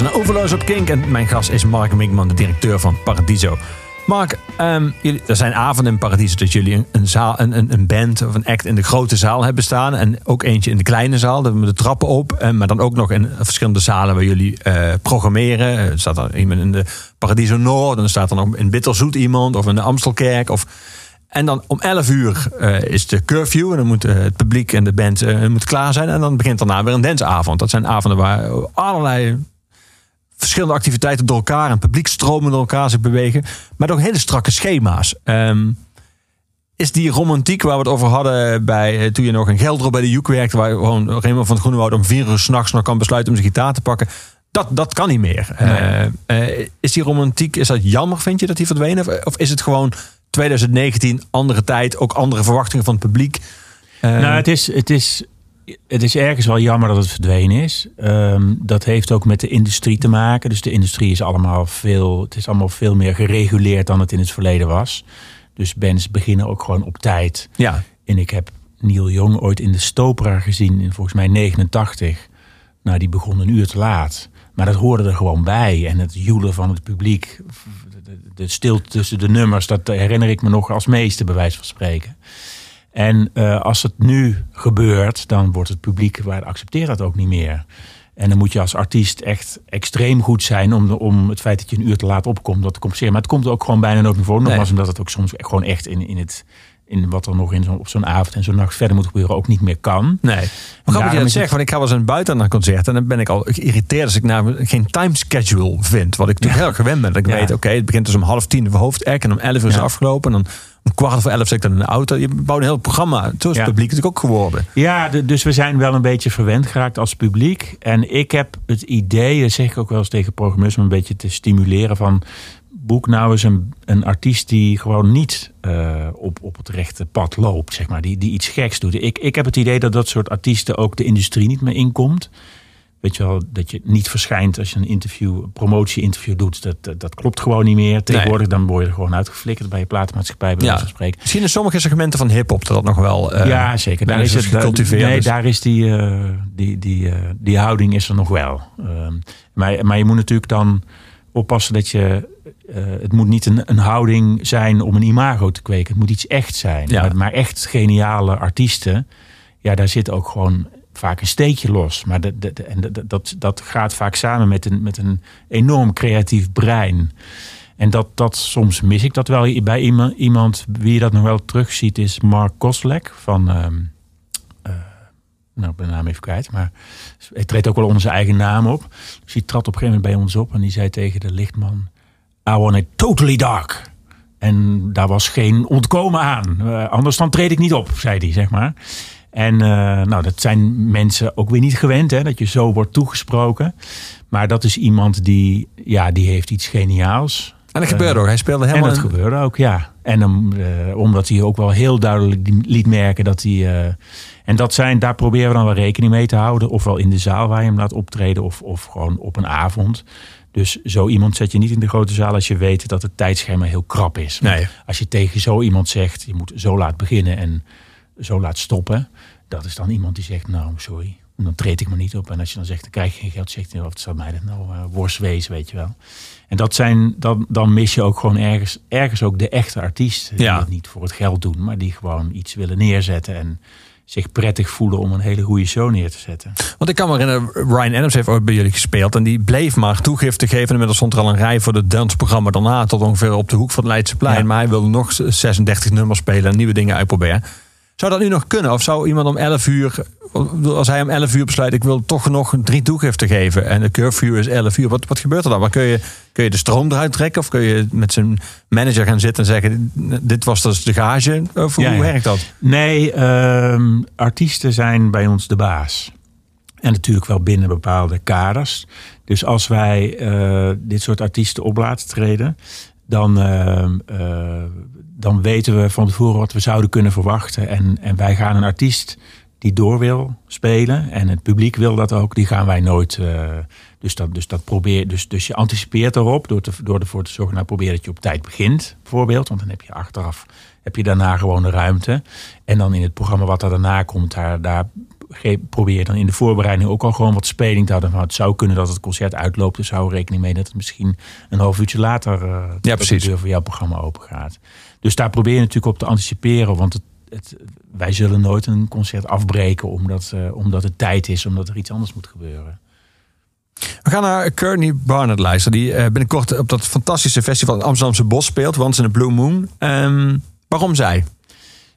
Luistert naar Overloos op Kink en mijn gast is Mark Minkman, de directeur van Paradiso. Mark, ehm, jullie, er zijn avonden in Paradiso dat jullie een, zaal, een, een, band of een act in de grote zaal hebben staan. En ook eentje in de kleine zaal, met de trappen op. eh, maar dan ook nog in verschillende zalen waar jullie eh, programmeren. Eh, Er staat er iemand in de Paradiso Noord, en dan staat er nog in Bitterzoet iemand, of in de Amstelkerk. Of, en dan om 11 uur eh, is de curfew. En dan moet het publiek en de band moet klaar zijn. En dan begint daarna weer een dansavond. Dat zijn avonden waar allerlei verschillende activiteiten door elkaar. En publiekstromen door elkaar zich bewegen. Maar ook hele strakke schema's. Ehm, is die romantiek waar we het over hadden bij, eh, toen je nog in Geldro bij de Joek werkte. Waar gewoon Raymond van het Groenewoud om vier uur s'nachts nog kan besluiten om zijn gitaar te pakken. Dat, dat kan niet meer. Eh, eh, is die romantiek, is dat jammer vind je dat die verdwenen? Of, of is het gewoon 2019, andere tijd, ook andere verwachtingen van het publiek? Eh, Nou, het is, het, is, het is ergens wel jammer dat het verdwenen is. Ehm, dat heeft ook met de industrie te maken. Dus de industrie is allemaal veel, het is allemaal veel meer gereguleerd dan het in het verleden was. Dus bands beginnen ook gewoon op tijd. ja, En ik heb Neil Young ooit in de Stopera gezien, in volgens mij 89. Nou, die begon een uur te laat. Maar dat hoorde er gewoon bij. En het joelen van het publiek, de, de, de stilte tussen de nummers, dat herinner ik me nog als meeste, bij wijze van spreken. En eh, als het nu gebeurt, dan wordt het publiek, waar accepteert dat ook niet meer. En dan moet je als artiest echt extreem goed zijn om, de, om het feit dat je een uur te laat opkomt, dat te compenseren. Maar het komt ook gewoon bijna nooit meer voor. Nogmaals, omdat het ook soms gewoon echt in, in, het, in wat er nog in op zo'n avond en zo'n nacht verder moet gebeuren ook niet meer kan. Nee. Maar grappig je dat zegt, want ik ga wel eens een buiten naar een concert en dan ben ik al geïrriteerd als ik nou geen time schedule vind. Wat ik natuurlijk heel erg gewend ben. Dat ik Ja. weet, oké, het begint dus om half tien de hoofdact en om elf uur is Ja. afgelopen. En dan om kwart voor elf zit ik in de auto. Je bouwt een heel programma. Zo is het publiek natuurlijk ook geworden. Ja, de- dus we zijn wel een beetje verwend geraakt als publiek. En ik heb het idee, dat zeg ik ook wel eens tegen programmeurs, om een beetje te stimuleren van boek nou eens een, een artiest die gewoon niet eh, op, op het rechte pad loopt, zeg maar, die, die iets geks doet. Ik, ik heb het idee dat dat soort artiesten ook de industrie niet meer inkomt. Weet je wel, dat je niet verschijnt als je een interview, een promotie-interview doet. Dat, dat, dat klopt gewoon niet meer. Tegenwoordig dan word je er gewoon uitgeflikkerd bij je platenmaatschappij, bij Ja. spreken. Misschien in sommige segmenten van hip-hop dat dat nog wel. eh, ja, zeker. Daar is het gecultiveerd Nee, daar is die, eh, die, die, eh, die houding is er nog wel. Ehm, maar, maar je moet natuurlijk dan oppassen dat je. het moet niet een, een houding zijn om een imago te kweken. Het moet iets echt zijn. Ja. Maar, maar echt geniale artiesten. Ja, daar zit ook gewoon vaak een steekje los. Maar dat, en dat, dat, dat gaat vaak samen met een, met een enorm creatief brein. En dat, dat soms mis ik dat wel bij iemand, iemand wie je dat nog wel terugziet, is Mark Koslek van. ehm, eh, nou, ik ben de naam even kwijt, maar hij treedt ook wel onder zijn eigen naam op. Dus die trad op een gegeven moment bij ons op en die zei tegen de lichtman: I want it totally dark. En daar was geen ontkomen aan. Eh, anders dan treed ik niet op, zei hij, zeg maar. En eh, nou, dat zijn mensen ook weer niet gewend, hè, dat je zo wordt toegesproken. Maar dat is iemand die, ja, die heeft iets geniaals. En dat gebeurde ook. Hij speelde En helemaal. dat in- gebeurde ook, ja. En eh, omdat hij ook wel heel duidelijk liet merken dat hij. eh, en dat zijn, daar proberen we dan wel rekening mee te houden. Ofwel in de zaal waar je hem laat optreden, of, of gewoon op een avond. Dus zo iemand zet je niet in de grote zaal als je weet dat het tijdschema heel krap is. Nee. Als je tegen zo iemand zegt, je moet zo laat beginnen en zo laat stoppen. Dat is dan iemand die zegt, nou sorry, dan treed ik me niet op. En als je dan zegt, dan krijg je geen geld, zegt hij, wat zou mij dat nou eh, worst wezen, weet je wel. En dat zijn, dan, dan mis je ook gewoon ergens, ergens ook de echte artiesten. Die Ja. het niet voor het geld doen, maar die gewoon iets willen neerzetten. En zich prettig voelen om een hele goede show neer te zetten. Want ik kan me herinneren, Ryan Adams heeft ooit bij jullie gespeeld. En die bleef maar toegifte geven. En inmiddels stond er al een rij voor het dansprogramma daarna. Tot ongeveer op de hoek van het Leidseplein. Ja. Maar hij wilde nog 36 nummers spelen en nieuwe dingen uitproberen. Zou dat nu nog kunnen? Of zou iemand om 11 uur, als hij om 11 uur besluit, ik wil toch nog drie toegiften geven. En de curfew is 11 uur. Wat, wat gebeurt er dan? Maar kun je, kun je de stroom eruit trekken? Of kun je met zijn manager gaan zitten en zeggen, dit was dus de gage? Of hoe ja. werkt dat? Nee, ehm, artiesten zijn bij ons de baas. En natuurlijk wel binnen bepaalde kaders. Dus als wij eh, dit soort artiesten op laten treden, dan, ehm, eh, dan weten we van tevoren wat we zouden kunnen verwachten. En, en wij gaan een artiest die door wil spelen, en het publiek wil dat ook, die gaan wij nooit. eh, dus, dat, dus, dat probeer, dus, dus je anticipeert erop door, te, door ervoor te zorgen, nou probeer dat je op tijd begint, bijvoorbeeld. Want dan heb je achteraf heb je daarna gewoon de ruimte. En dan in het programma wat er daarna komt, daar, daar probeer je dan in de voorbereiding ook al gewoon wat speling te houden. Van, het zou kunnen dat het concert uitloopt, dus hou rekening mee dat het misschien een half uurtje later eh, dat de deur voor jouw programma open gaat. Dus daar probeer je natuurlijk op te anticiperen, want het, het, wij zullen nooit een concert afbreken omdat, eh, omdat het tijd is, omdat er iets anders moet gebeuren. We gaan naar Courtney Barnett luisteren. Die eh, binnenkort op dat fantastische festival in Amsterdamse Bos speelt. Once in a Blue Moon. Ehm, waarom zij?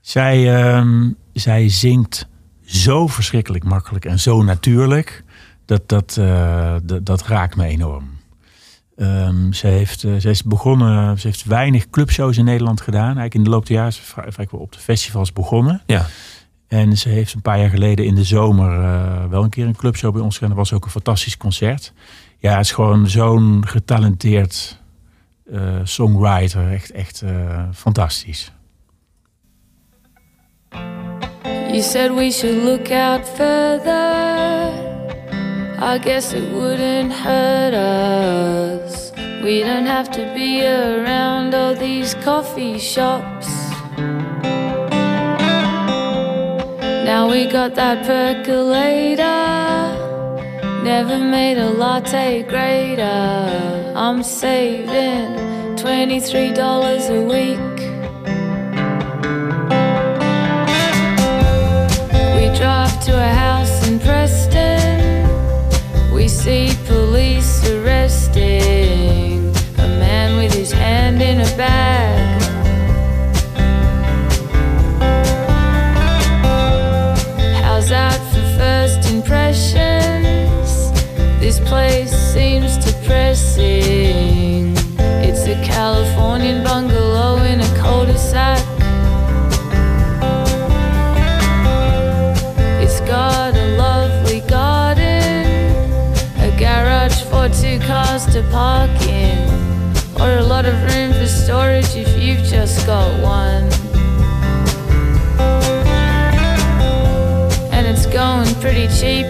Zij, ehm, zij zingt zo verschrikkelijk makkelijk en zo natuurlijk. Dat, dat, eh, dat, dat raakt me enorm. Ehm, ze, heeft, eh, ze is begonnen, ze heeft weinig clubshows in Nederland gedaan. Eigenlijk in de loop der jaren is ze vrij, vrij wel op de festivals begonnen. Ja. En ze heeft een paar jaar geleden in de zomer eh, wel een keer een clubshow bij ons gedaan. Dat was ook een fantastisch concert. Ja, het is gewoon zo'n getalenteerd eh, songwriter. Echt, echt eh, fantastisch. You said we should look out further. I guess it wouldn't hurt us. We don't have to be around all these coffee shops. Now we got that percolator. Never made a latte greater. I'm saving $23 a week. We drive to a house in Preston. We see police arresting a hand in a bag. How's that for first impressions? This place seems depressing. It's a Californian bungalow in a cul-de-sac. It's got a lovely garden, a garage for two cars to park in, or a lot of room for storage if you've just got one. And it's going pretty cheap,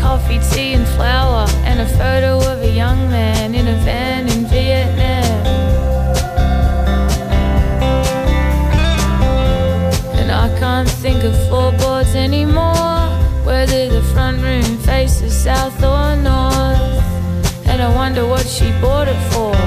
coffee, tea, and flour, and a photo of a young man in a van in Vietnam. And I can't think of floorboards anymore, whether the front room faces south or north. And I wonder what she bought it for.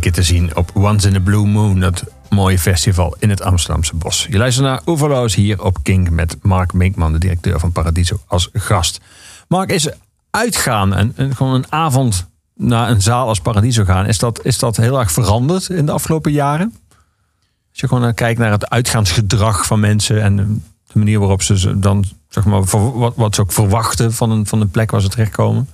Te zien op Once in a Blue Moon. Dat mooie festival in het Amsterdamse bos. Je luistert naar Oeverloos hier op Kink met Mark Minkman, de directeur van Paradiso, als gast. Mark, is uitgaan en, gewoon een avond naar een zaal als Paradiso gaan, is dat, is dat heel erg veranderd in de afgelopen jaren? Als je gewoon kijkt naar het uitgaansgedrag van mensen en de manier waarop ze dan, zeg maar, wat, wat ze ook verwachten van een, van een plek waar ze terechtkomen.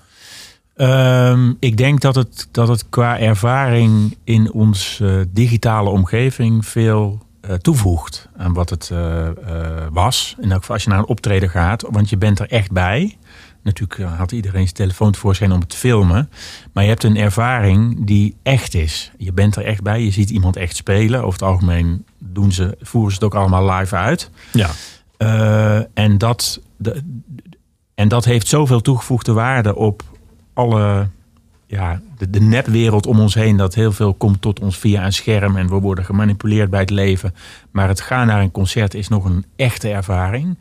Ehm, ik denk dat het, dat het qua ervaring in onze digitale omgeving veel eh, toevoegt aan wat het eh, eh, was. In elk geval als je naar een optreden gaat, want je bent er echt bij. Natuurlijk eh, had iedereen zijn telefoon tevoorschijn om het te filmen. Maar je hebt een ervaring die echt is. Je bent er echt bij, je ziet iemand echt spelen. Over het algemeen doen ze, voeren ze het ook allemaal live uit. Ja. Eh, en, dat, de, en dat heeft zoveel toegevoegde waarde op alle, ja, de, nepwereld om ons heen. Dat heel veel komt tot ons via een scherm en we worden gemanipuleerd bij het leven. Maar het gaan naar een concert is nog een echte ervaring.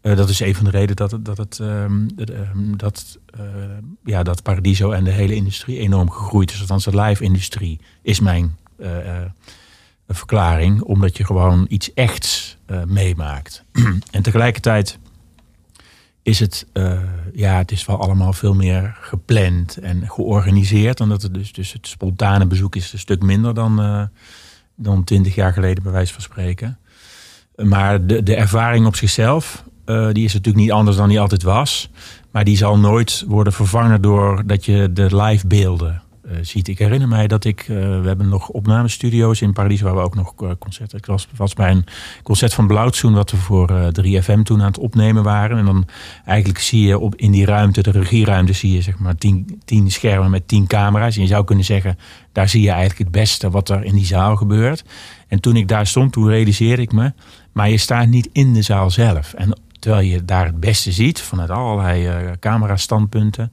Eh, dat is een van de redenen dat, het, dat, het, ehm, dat, ehm, eh, ja, dat Paradiso en de hele industrie enorm gegroeid is. Althans, de live-industrie is mijn eh, verklaring. Omdat je gewoon iets echts meemaakt. [CLEARS THROAT] en tegelijkertijd is het, eh, ja, het is wel allemaal veel meer gepland en georganiseerd. Omdat het dus, dus het spontane bezoek is een stuk minder dan, eh, dan twintig jaar geleden, bij wijze van spreken. Maar de, de ervaring op zichzelf, eh, die is natuurlijk niet anders dan die altijd was. Maar die zal nooit worden vervangen door dat je de live beelden ziet. Ik herinner mij dat ik, eh, we hebben nog opnamestudio's in Parijs waar we ook nog eh, concerten. Ik was, was bij een concert van Blauwtsoen wat we voor eh, 3FM toen aan het opnemen waren. En dan eigenlijk zie je op, in die ruimte, de regieruimte, zie je zeg maar tien, tien schermen met tien camera's. En je zou kunnen zeggen, daar zie je eigenlijk het beste wat er in die zaal gebeurt. En toen ik daar stond, toen realiseerde ik me, maar je staat niet in de zaal zelf. En terwijl je daar het beste ziet, vanuit allerlei eh camerastandpunten,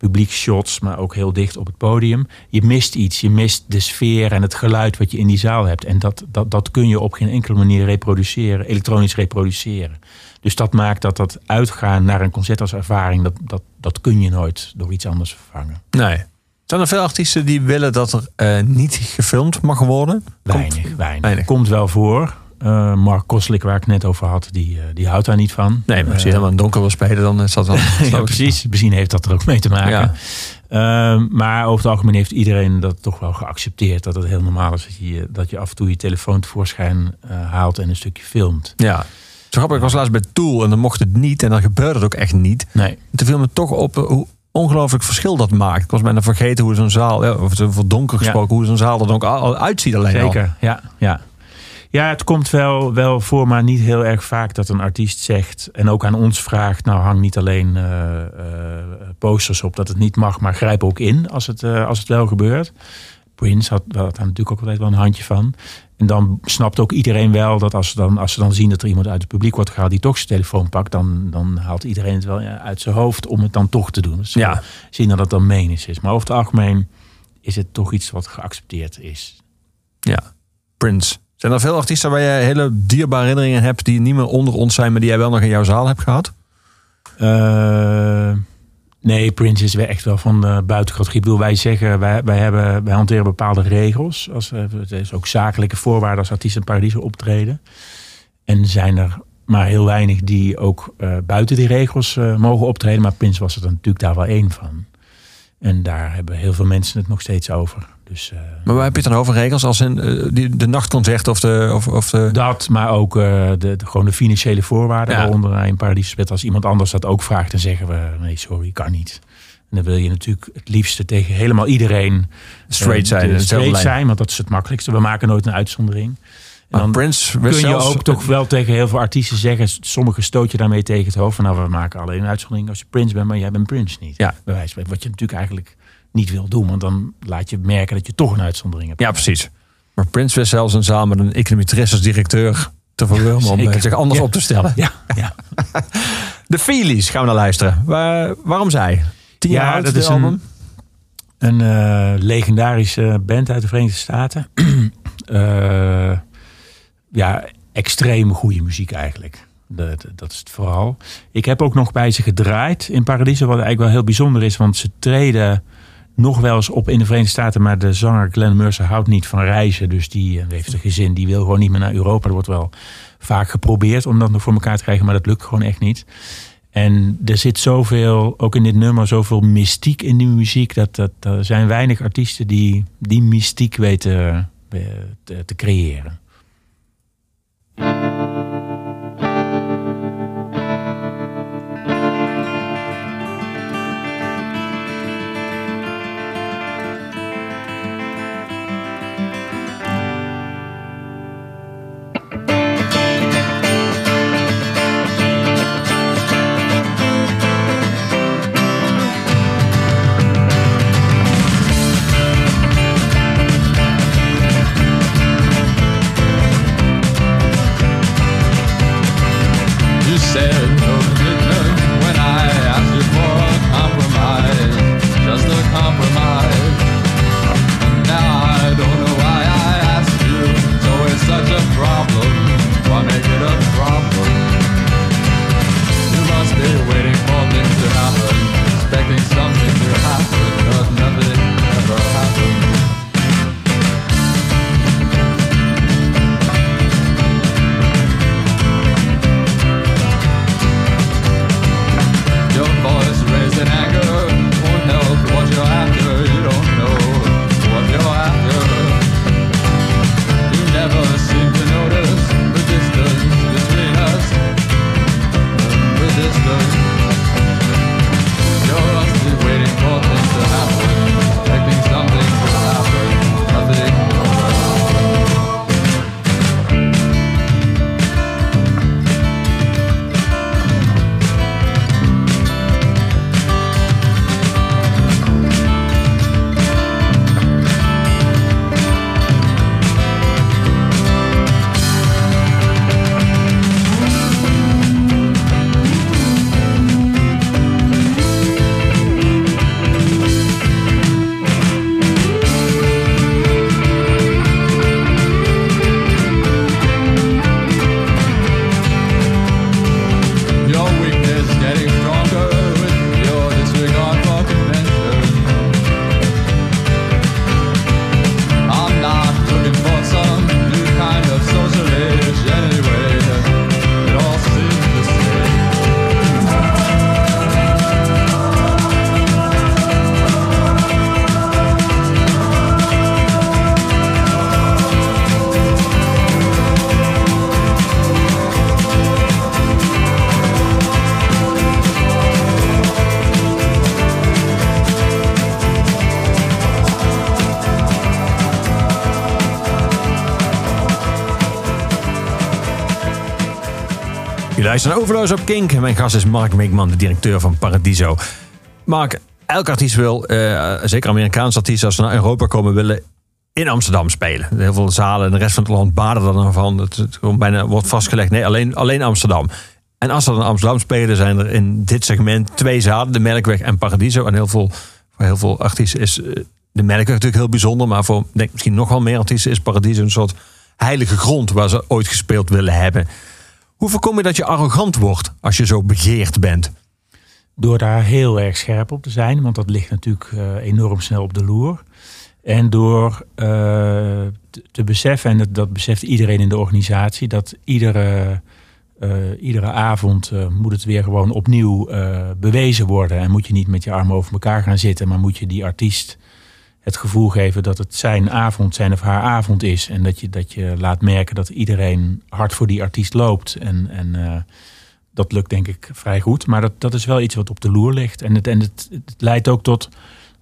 publiekshots, maar ook heel dicht op het podium. Je mist iets, je mist de sfeer en het geluid wat je in die zaal hebt. En dat, dat, dat kun je op geen enkele manier reproduceren, elektronisch reproduceren. Dus dat maakt dat dat uitgaan naar een concert als ervaring, dat, dat, dat kun je nooit door iets anders vervangen. Nee. Zijn er veel artiesten die willen dat er eh, niet gefilmd mag worden? Weinig. weinig. Komt wel voor. Eh, Mark Koslik, waar ik net over had, die, eh, die houdt daar niet van. Nee, maar als je Eh, helemaal in donker wil spelen, dan is dat wel... [LAUGHS] ja, precies. Misschien heeft dat er ook mee te maken. Ja. Ehm, maar over het algemeen heeft iedereen dat toch wel geaccepteerd. Dat het heel normaal is dat je, dat je af en toe je telefoon tevoorschijn haalt en een stukje filmt. Ja. Zo grappig, ik was laatst bij Tool en dan mocht het niet. En dan gebeurde het ook echt niet. Nee. Toen viel me toch op hoe ongelooflijk verschil dat maakt. Ik was bijna vergeten hoe zo'n zaal, ja, of over donker gesproken, hoe zo'n zaal er dan ook al, al uitziet alleen al. Zeker, ja. ja. Ja, het komt wel, wel voor, maar niet heel erg vaak dat een artiest zegt... en ook aan ons vraagt, nou hang niet alleen eh, eh, posters op dat het niet mag... maar grijp ook in als het, eh, als het wel gebeurt. Prince had, had daar natuurlijk ook altijd wel een handje van. En dan snapt ook iedereen wel dat als ze dan, als ze dan zien... dat er iemand uit het publiek wordt gehaald die toch zijn telefoon pakt... dan, dan haalt iedereen het wel uit zijn hoofd om het dan toch te doen. Dus Ja. zien dat het dan menens is. Maar over het algemeen is het toch iets wat geaccepteerd is. Ja, Prince. Zijn er veel artiesten waar je hele dierbare herinneringen hebt die niet meer onder ons zijn, maar die jij wel nog in jouw zaal hebt gehad? Eh, nee, Prince is wel echt wel van de buitencategorie. Ik bedoel, wij zeggen, wij, wij, hebben, wij hanteren bepaalde regels. Als, eh, het is ook zakelijke voorwaarden als artiesten Paradiso optreden. En zijn er maar heel weinig die ook eh, buiten die regels mogen optreden. Maar Prince was er natuurlijk daar wel één van. En daar hebben heel veel mensen het nog steeds over. Dus, eh, Maar waar heb je het dan over regels? Als in eh, die, de nachtconcert of de... Of, of de... Dat, maar ook eh, de, de, gewoon de financiële voorwaarden Ja. waaronder in Paradies speelt. Als iemand anders dat ook vraagt, dan zeggen we nee, sorry, kan niet. En dan wil je natuurlijk het liefste tegen helemaal iedereen Straight zijn, straight zijn, want dat is het makkelijkste. We maken nooit een uitzondering. En Maar dan Prince kun je ook toch wel tegen heel veel artiesten zeggen, sommige stoot je daarmee tegen het hoofd. Van nou, we maken alleen een uitzondering als je Prince bent, maar jij bent Prince niet. Ja. Bij wijze van spreken. Wat je natuurlijk eigenlijk niet wil doen, want dan laat je merken dat je toch een uitzondering hebt. Ja, precies. Maar Prince wist zelfs een zaal met een econometrist als directeur te verwilmen om Zeker. eh, zich anders Ja. op te stellen. Ja, [LAUGHS] ja. De Feelies gaan we naar luisteren. Waar, waarom zij? Tien jaar Ja, oud, dat is een- album? Een eh, legendarische band uit de Verenigde Staten. [CLEARS THROAT] Eh, ja, extreem goede muziek eigenlijk. De- dat is het vooral. Ik heb ook nog bij ze gedraaid in Paradiso. Wat eigenlijk wel heel bijzonder is. Want ze treden nog wel eens op in de Verenigde Staten. Maar de zanger Glenn Mercer houdt niet van reizen. Dus die eh, heeft een gezin. Die wil gewoon niet meer naar Europa. Er wordt wel vaak geprobeerd om dat nog voor elkaar te krijgen. Maar dat lukt gewoon echt niet. En er zit zoveel, ook in dit nummer, zoveel mystiek in die muziek. Dat, dat er zijn weinig artiesten die die mystiek weten eh, te, te creëren. Luistert naar Overloos op Kink. Mijn gast is Mark Meekman, de directeur van Paradiso. Mark, elk artiest wil, eh, zeker Amerikaanse artiesten, als ze naar Europa komen, willen in Amsterdam spelen. Heel veel zalen en de rest van het land baden er dan van. Het, het bijna wordt vastgelegd. Nee, alleen, alleen Amsterdam. En als ze dan in Amsterdam spelen, zijn er in dit segment twee zalen. De Melkweg en Paradiso. En heel veel, voor heel veel artiesten is eh, de Melkweg natuurlijk heel bijzonder. Maar voor denk, misschien nog wel meer artiesten is Paradiso een soort heilige grond waar ze ooit gespeeld willen hebben. Hoe voorkom je dat je arrogant wordt als je zo begeerd bent? Door daar heel erg scherp op te zijn, want dat ligt natuurlijk eh, enorm snel op de loer. En door eh, te, beseffen, en dat, dat beseft iedereen in de organisatie, dat iedere, eh, iedere avond moet het weer gewoon opnieuw bewezen worden. En moet je niet met je armen over elkaar gaan zitten, maar moet je die artiest het gevoel geven dat het zijn avond, zijn of haar avond is. En dat je, dat je laat merken dat iedereen hard voor die artiest loopt. En, en eh, dat lukt denk ik vrij goed. Maar dat, dat is wel iets wat op de loer ligt. En het, en het, leidt ook tot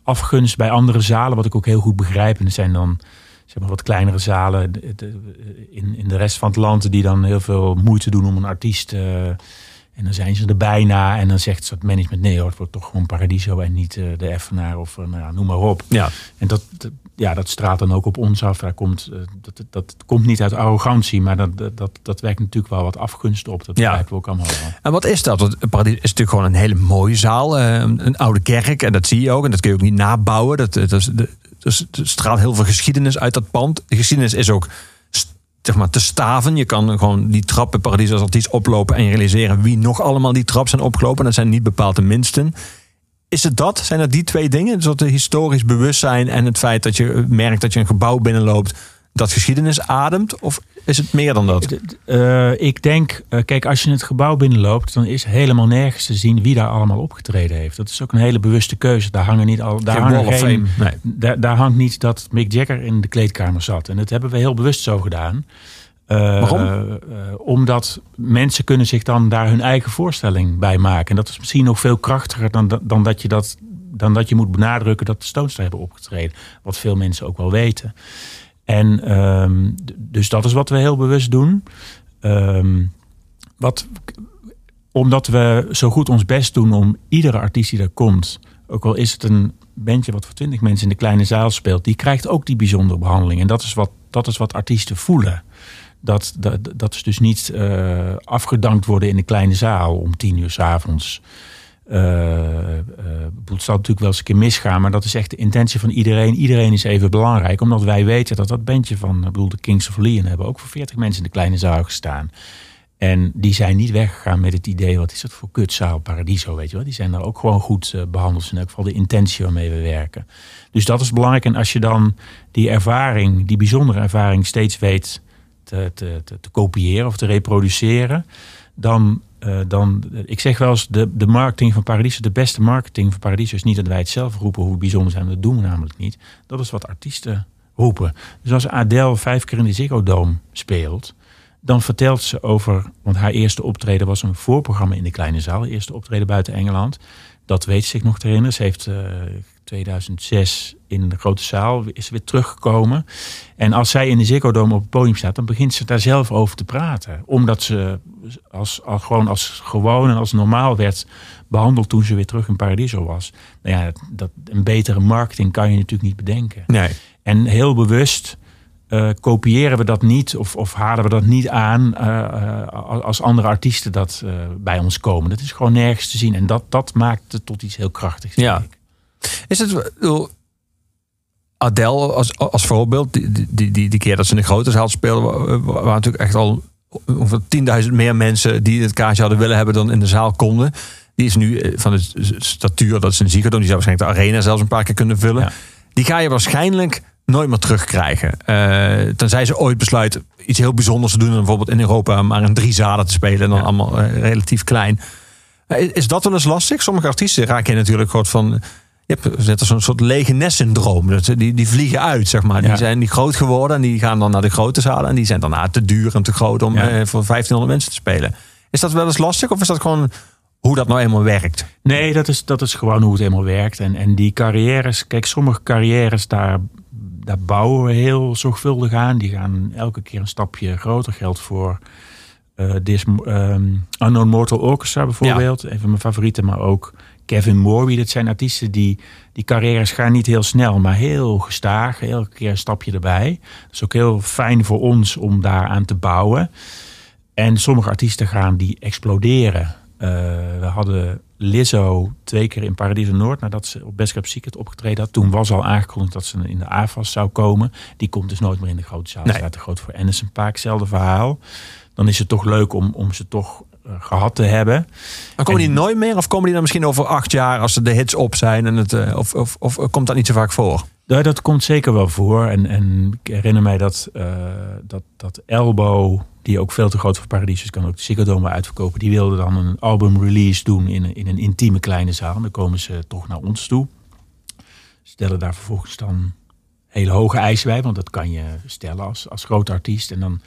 afgunst bij andere zalen, wat ik ook heel goed begrijp. En er zijn dan zeg maar, wat kleinere zalen in, in de rest van het land die dan heel veel moeite doen om een artiest. eh, en dan zijn ze er bijna. En dan zegt het management: nee, hoor, het wordt toch gewoon Paradiso en niet eh, de Effenaar of eh, nou ja, noem maar op. Ja. En dat, ja, dat straalt dan ook op ons af. Daar komt, eh, dat, dat, dat komt niet uit arrogantie, maar dat, dat, dat, werkt natuurlijk wel wat afgunst op. Dat Ja. begrijpen we ook allemaal wel. En wat is dat? Want Paradiso is natuurlijk gewoon een hele mooie zaal. Een oude kerk. En dat zie je ook. En dat kun je ook niet nabouwen. Dat, dat is, straalt heel veel geschiedenis uit dat pand. De geschiedenis is ook te staven. Je kan gewoon die trap bij Paradiso als artiest oplopen en realiseren wie nog allemaal die trap zijn opgelopen. Dat zijn niet bepaald de minsten. Is het dat? Zijn het die twee dingen? Een soort historisch bewustzijn en het feit dat je merkt dat je een gebouw binnenloopt dat geschiedenis ademt? Of is het meer dan dat? Eh, ik denk, eh, kijk, als je het gebouw binnenloopt, dan is helemaal nergens te zien wie daar allemaal opgetreden heeft. Dat is ook een hele bewuste keuze. Daar hangen niet al, daar Geen hangen geen-. Nee. daar, daar hangt niet dat Mick Jagger in de kleedkamer zat. En dat hebben we heel bewust zo gedaan. Eh, Waarom? omdat mensen kunnen zich dan daar hun eigen voorstelling bij maken. En dat is misschien nog veel krachtiger dan, dat- dan, dat, je dat, dan dat je moet benadrukken dat de Stones daar hebben opgetreden. Wat veel mensen ook wel weten. En d- dus dat is wat we heel bewust doen. Ehm, wat, omdat we zo goed ons best doen om iedere artiest die er komt, ook al is het een bandje wat voor twintig mensen in de kleine zaal speelt, die krijgt ook die bijzondere behandeling. En dat is wat, dat is wat artiesten voelen. Dat, dat, dat is dus niet eh, afgedankt worden in de kleine zaal om tien uur s avonds. Eh, eh, het zal natuurlijk wel eens een keer misgaan, maar dat is echt de intentie van iedereen. Iedereen is even belangrijk, omdat wij weten dat dat bandje van, ik bedoel, de Kings of Leon hebben ook voor 40 mensen in de kleine zaal gestaan. En die zijn niet weggegaan met het idee, wat is dat voor kutzaal, Paradiso, weet je wel. Die zijn daar ook gewoon goed eh, behandeld. In elk geval de intentie waarmee we werken. Dus dat is belangrijk. En als je dan die ervaring, die bijzondere ervaring steeds weet te, te, te, te kopiëren of te reproduceren, dan, eh, dan, ik zeg wel eens, de, de marketing van Paradiso, de beste marketing van Paradiso is niet dat wij het zelf roepen hoe bijzonder zijn. Dat doen we namelijk niet. Dat is wat artiesten roepen. Dus als Adele vijf keer in de Ziggo Dome speelt, dan vertelt ze over, want haar eerste optreden was een voorprogramma in de kleine zaal, eerste optreden buiten Engeland. Dat weet ze zich nog te herinneren. Ze heeft eh 2006 in de grote zaal is ze weer teruggekomen. En als zij in de Ziggo Dome op het podium staat, dan begint ze daar zelf over te praten. Omdat ze als, als, gewoon als gewoon en als normaal werd behandeld toen ze weer terug in Paradiso was. Nou ja, dat, een betere marketing kan je natuurlijk niet bedenken. Nee. En heel bewust eh, kopiëren we dat niet of, of halen we dat niet aan eh, eh, als andere artiesten dat bij ons komen. Dat is gewoon nergens te zien. En dat, dat maakt het tot iets heel krachtigs. Ja. ik. Is het... Adele als, als voorbeeld, die, die, die, die keer dat ze in de grote zaal speelden, wa- wa- waren natuurlijk echt al ongeveer 10.000 meer mensen die het kaartje hadden willen hebben dan in de zaal konden. Die is nu eh, van de statuur, dat is een Dome, die zou waarschijnlijk de arena zelfs een paar keer kunnen vullen. Ja. Die ga je waarschijnlijk nooit meer terugkrijgen. Eh tenzij ze ooit besluiten iets heel bijzonders te doen. En bijvoorbeeld in Europa maar in drie zalen te spelen. En dan Ja. allemaal eh, relatief klein. Is, dat wel eens lastig? Sommige artiesten raken je natuurlijk gewoon van... Je hebt net als een soort lege nest-syndroom. Dat ze- Die, die vliegen uit, zeg maar. Die Ja. zijn die groot geworden en die gaan dan naar de grote zalen. En die zijn daarna te duur en te groot om Ja. eh, voor 1500 mensen te spelen. Is dat wel eens lastig? Of is dat gewoon hoe dat nou eenmaal werkt? Nee, dat is, dat is gewoon hoe het helemaal werkt. En, en die carrières, kijk, sommige carrières, daar, daar bouwen we heel zorgvuldig aan. Die gaan elke keer een stapje groter. Geldt voor eh This ehm, Unknown Mortal Orchestra bijvoorbeeld. Een van mijn favorieten, maar ook Kevin Morby. Dat zijn artiesten die, die carrières gaan niet heel snel, maar heel gestaag. Elke keer een stapje erbij. Dat is ook heel fijn voor ons om daaraan te bouwen. En sommige artiesten gaan die exploderen. Eh, we hadden Lizzo twee keer in Paradiso Noord nadat ze op Best Kept Secret opgetreden had. Toen was al aangekondigd dat ze in de AFAS zou komen. Die komt dus nooit meer in de grote zaal. Nee. Staat te groot voor Anderson Paak. Hetzelfde verhaal. Dan is het toch leuk om, om ze toch gehad te hebben. Maar komen En- die nooit meer? Of komen die dan misschien over acht jaar als de hits op zijn? En het, eh, of, of, of komt dat niet zo vaak voor? Ja, dat komt zeker wel voor. En, en ik herinner mij dat, eh, dat, dat Elbow, die ook veel te groot voor Paradiso is, kan ook de Ziggo uitverkopen. Die wilde dan een album release doen in, een- in een intieme kleine zaal. Dan komen ze toch naar ons toe. Stellen daar vervolgens dan hele hoge eisen bij, want dat kan je stellen als, als groot artiest. En dan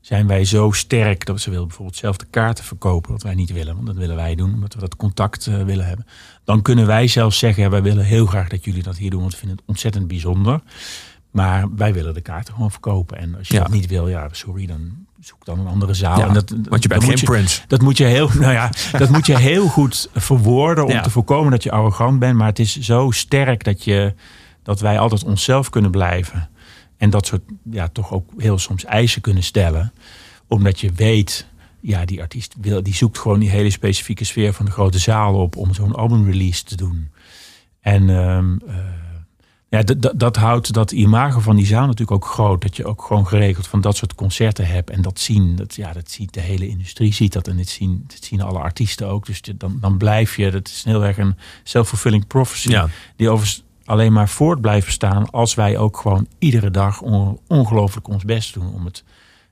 zijn wij zo sterk dat ze willen bijvoorbeeld zelf de kaarten verkopen, wat wij niet willen, want dat willen wij doen, omdat we dat contact eh, willen hebben. Dan kunnen wij zelfs zeggen, wij willen heel graag dat jullie dat hier doen, want we vinden het ontzettend bijzonder. Maar wij willen de kaarten gewoon verkopen. En als je Ja. dat niet wil, ja, sorry, dan zoek dan een andere zaal. Ja, en dat, want je bent geen Prince. Dat moet je heel, [LAUGHS] nou ja, dat moet je heel goed verwoorden om Ja. te voorkomen dat je arrogant bent. Maar het is zo sterk dat, je, dat wij altijd onszelf kunnen blijven. En dat soort, ja, toch ook heel soms eisen kunnen stellen. Omdat je weet, ja, die artiest wil, die zoekt gewoon die hele specifieke sfeer van de grote zaal op om zo'n albumrelease te doen. En ehm, eh, Ja, dat houdt dat imago van die zaal natuurlijk ook groot. Dat je ook gewoon geregeld van dat soort concerten hebt. En dat zien, dat, ja, dat ziet de hele industrie ziet dat. En dit zien, dit zien alle artiesten ook. Dus dan, dan blijf je, dat is heel erg een self-fulfilling prophecy. Ja. Die overigens alleen maar voort blijven staan als wij ook gewoon iedere dag on- ongelooflijk ons best doen. Om het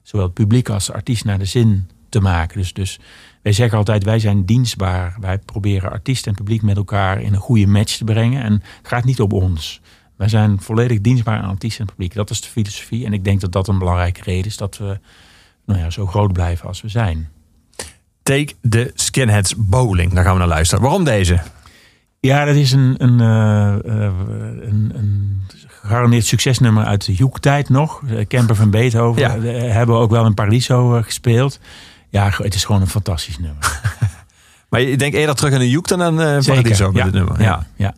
zowel het publiek als de artiest naar de zin te maken. Dus, dus wij zeggen altijd, wij zijn dienstbaar. Wij proberen artiest en publiek met elkaar in een goede match te brengen. En het gaat niet op ons. Wij zijn volledig dienstbaar aan artiest en publiek. Dat is de filosofie. En ik denk dat dat een belangrijke reden is dat we nou ja, zo groot blijven als we zijn. Take the Skinheads Bowling. Daar gaan we naar luisteren. Waarom deze? Ja, dat is een, een, eh, eh, een, een gegarandeerd succesnummer uit de Hoek-tijd nog. Eh, Camper van Beethoven. Ja. Eh, hebben we ook wel in Paradiso eh, gespeeld. Ja, het is gewoon een fantastisch nummer. [LAUGHS] Maar je denkt eerder terug aan de Joek dan aan eh Zeker, Paradiso met ja. dit nummer. Ja. ja.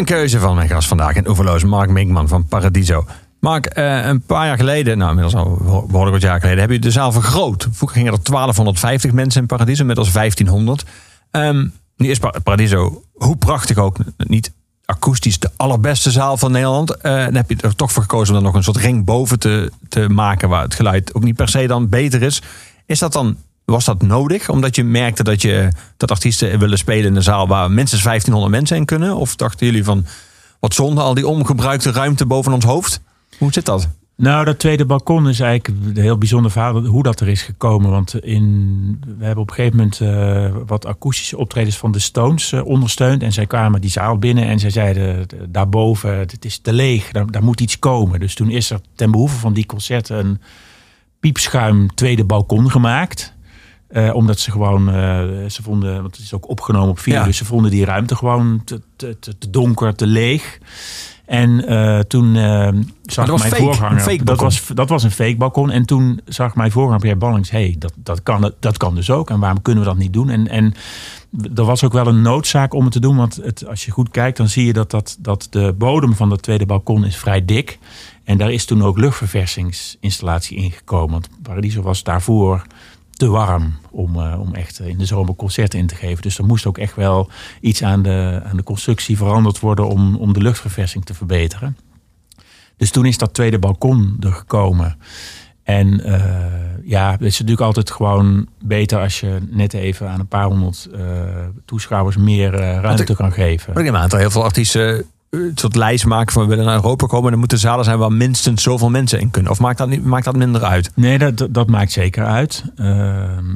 Een keuze van mijn gast vandaag in Oeverloos, Mark Minkman van Paradiso. Mark, eh, een paar jaar geleden, nou inmiddels al behoorlijk wat jaar geleden, heb je de zaal vergroot. Vroeger gingen er 1250 mensen in Paradiso, inmiddels 1500. Ehm nu is Pa- Paradiso, hoe prachtig ook, niet akoestisch de allerbeste zaal van Nederland. Eh, dan heb je er toch voor gekozen om er nog een soort ring boven te, te maken, waar het geluid ook niet per se dan beter is. Is dat dan, was dat nodig? Omdat je merkte dat, je, dat artiesten willen spelen in een zaal waar minstens 1500 mensen in kunnen? Of dachten jullie van, wat zonde, al die ongebruikte ruimte boven ons hoofd? Hoe zit dat? Nou, dat tweede balkon is eigenlijk een heel bijzonder verhaal hoe dat er is gekomen. Want in, we hebben op een gegeven moment eh, wat akoestische optredens van de Stones eh, ondersteund. En zij kwamen die zaal binnen en zij zeiden daarboven, het is te leeg, daar, daar moet iets komen. Dus toen is er ten behoeve van die concerten een piepschuim tweede balkon gemaakt. Eh, omdat ze gewoon, eh, ze vonden, want het is ook opgenomen op video, Ja. dus ze vonden die ruimte gewoon te, te, te, donker, te leeg. En eh, toen zag mijn fake, voorganger, dat, was, dat was een fake balkon. En toen zag mijn voorganger Pierre Ballings, hey, dat, dat, kan, dat kan dus ook. En waarom kunnen we dat niet doen? En, en er was ook wel een noodzaak om het te doen. Want het, als je goed kijkt, dan zie je dat, dat, dat de bodem van dat tweede balkon is vrij dik. En daar is toen ook luchtverversingsinstallatie ingekomen. Want Paradiso was daarvoor te warm om, eh, om echt in de zomer concerten in te geven. Dus er moest ook echt wel iets aan de, aan de constructie veranderd worden om, om de luchtverversing te verbeteren. Dus toen is dat tweede balkon er gekomen. En eh, ja, het is natuurlijk altijd gewoon beter als je net even aan een paar honderd eh, toeschouwers meer ruimte ik- kan geven. Maar ik neem aan dat heel veel artiesten een soort lijst maken van we willen naar Europa komen. En er moeten zalen zijn waar minstens zoveel mensen in kunnen. Of maakt dat, niet, maakt dat minder uit? Nee, dat, dat, maakt zeker uit. Ehm,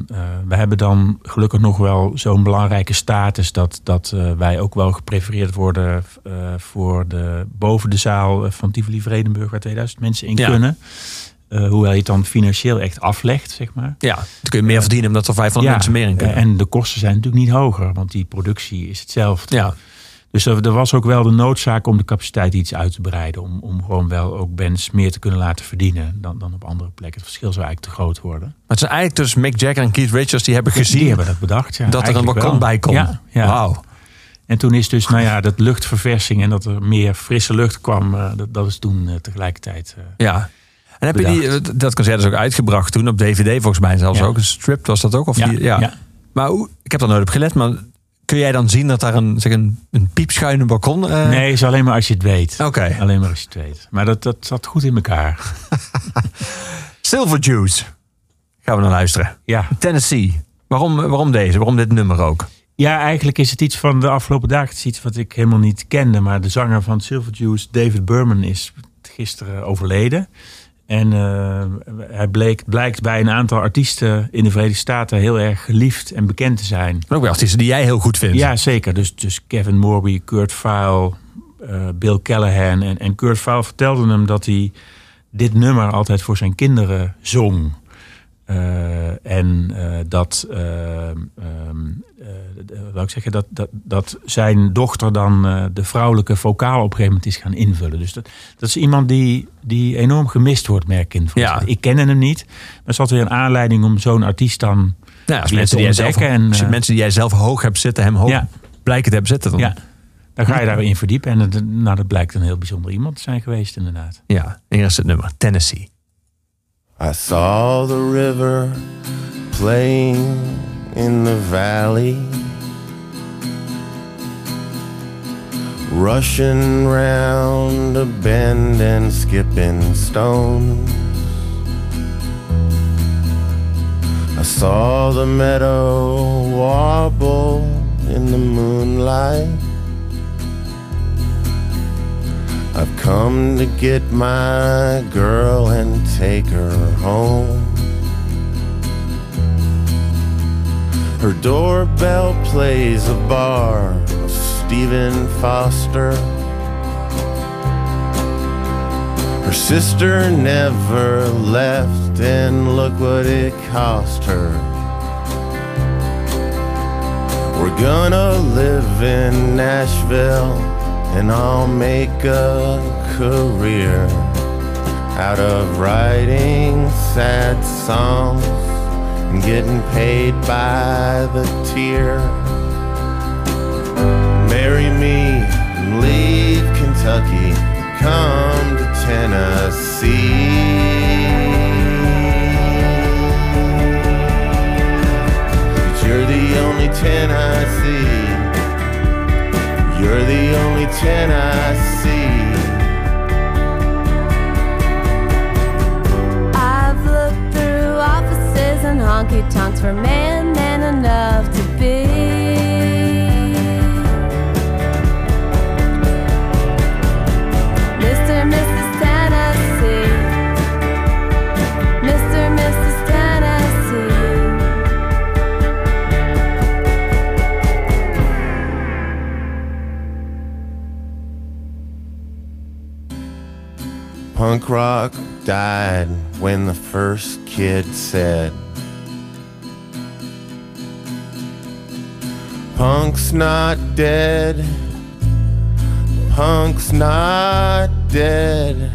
eh, we hebben dan gelukkig nog wel zo'n belangrijke status dat, dat eh, wij ook wel geprefereerd worden eh, voor de, boven de zaal van Tivoli Vredenburg, waar 2000 mensen in Ja. kunnen. Eh, hoewel je het dan financieel echt aflegt, zeg maar. Ja, dan kun je meer verdienen omdat er 500 mensen meer in kunnen. En de kosten zijn natuurlijk niet hoger, want die productie is hetzelfde. ja. Dus er, er was ook wel de noodzaak om de capaciteit iets uit te breiden. Om, om gewoon wel ook bands meer te kunnen laten verdienen dan, dan op andere plekken. Het verschil zou eigenlijk te groot worden. Maar het zijn eigenlijk dus Mick Jagger en Keith Richards die hebben gezien Die hebben dat bedacht, ja. dat er een balkon bij komt. Ja, ja. Wauw. En toen is dus, nou ja, dat luchtverversing en dat er meer frisse lucht kwam, eh, dat, dat is toen eh, tegelijkertijd. eh, Ja. En heb je die, dat concert is ook uitgebracht toen op DVD volgens mij zelfs Ja. ook. Een strip was dat ook? Of Ja, die, ja. ja. Maar hoe, ik heb daar nooit op gelet, maar kun jij dan zien dat daar een, zeg een, een piepschuine balkon... eh, nee, is alleen maar als je het weet. Oké. Alleen maar als je het weet. Maar dat, dat zat goed in elkaar. [LAUGHS] Silver Juice. Gaan we naar luisteren. Ja. Tennessee. Waarom, waarom deze? Waarom dit nummer ook? Ja, eigenlijk is het iets van de afgelopen dagen. Het is iets wat ik helemaal niet kende. Maar de zanger van Silver Juice, David Berman, is gisteren overleden. En eh, hij bleek, blijkt bij een aantal artiesten in de Verenigde Staten heel erg geliefd en bekend te zijn. Maar ook wel artiesten die jij heel goed vindt. Ja, zeker. Dus, dus Kevin Morby, Kurt Vile, eh, Bill Callahan. En, en Kurt Vile vertelde hem dat hij dit nummer altijd voor zijn kinderen zong. Eh, en eh, dat, wou ik zeggen, dat, dat, dat zijn dochter dan de vrouwelijke vocaal op een gegeven moment is gaan invullen. Dus dat, dat is iemand die, die enorm gemist wordt, merk ik. Ja. Ik ken hem niet, maar het zat weer een aanleiding om zo'n artiest dan Nou, als mensen te die, jij zelf. En, als je mensen die jij zelf hoog hebt zitten, hem hoog Ja. blijken te hebben zitten. Dan, Ja, dan ga je daarin verdiepen. En het, nou, dat blijkt een heel bijzonder iemand te zijn geweest, inderdaad. ja. Is het nummer. Tennessee. I saw the river playing in the valley, rushing round a bend and skipping stones. I saw the meadow wobble in the moonlight. I've come to get my girl and take her home. Her doorbell plays a bar of Stephen Foster. Her sister never left, and look what it cost her. We're gonna live in Nashville, and I'll make a career out of writing sad songs and getting paid by the tear. Marry me and leave Kentucky, come to Tennessee. 'Cause you're the only ten I see. You're the only ten I see. I've looked through offices and honky tonks for man man enough to Punk rock died when the first kid said, Punk's not dead. Punk's not dead.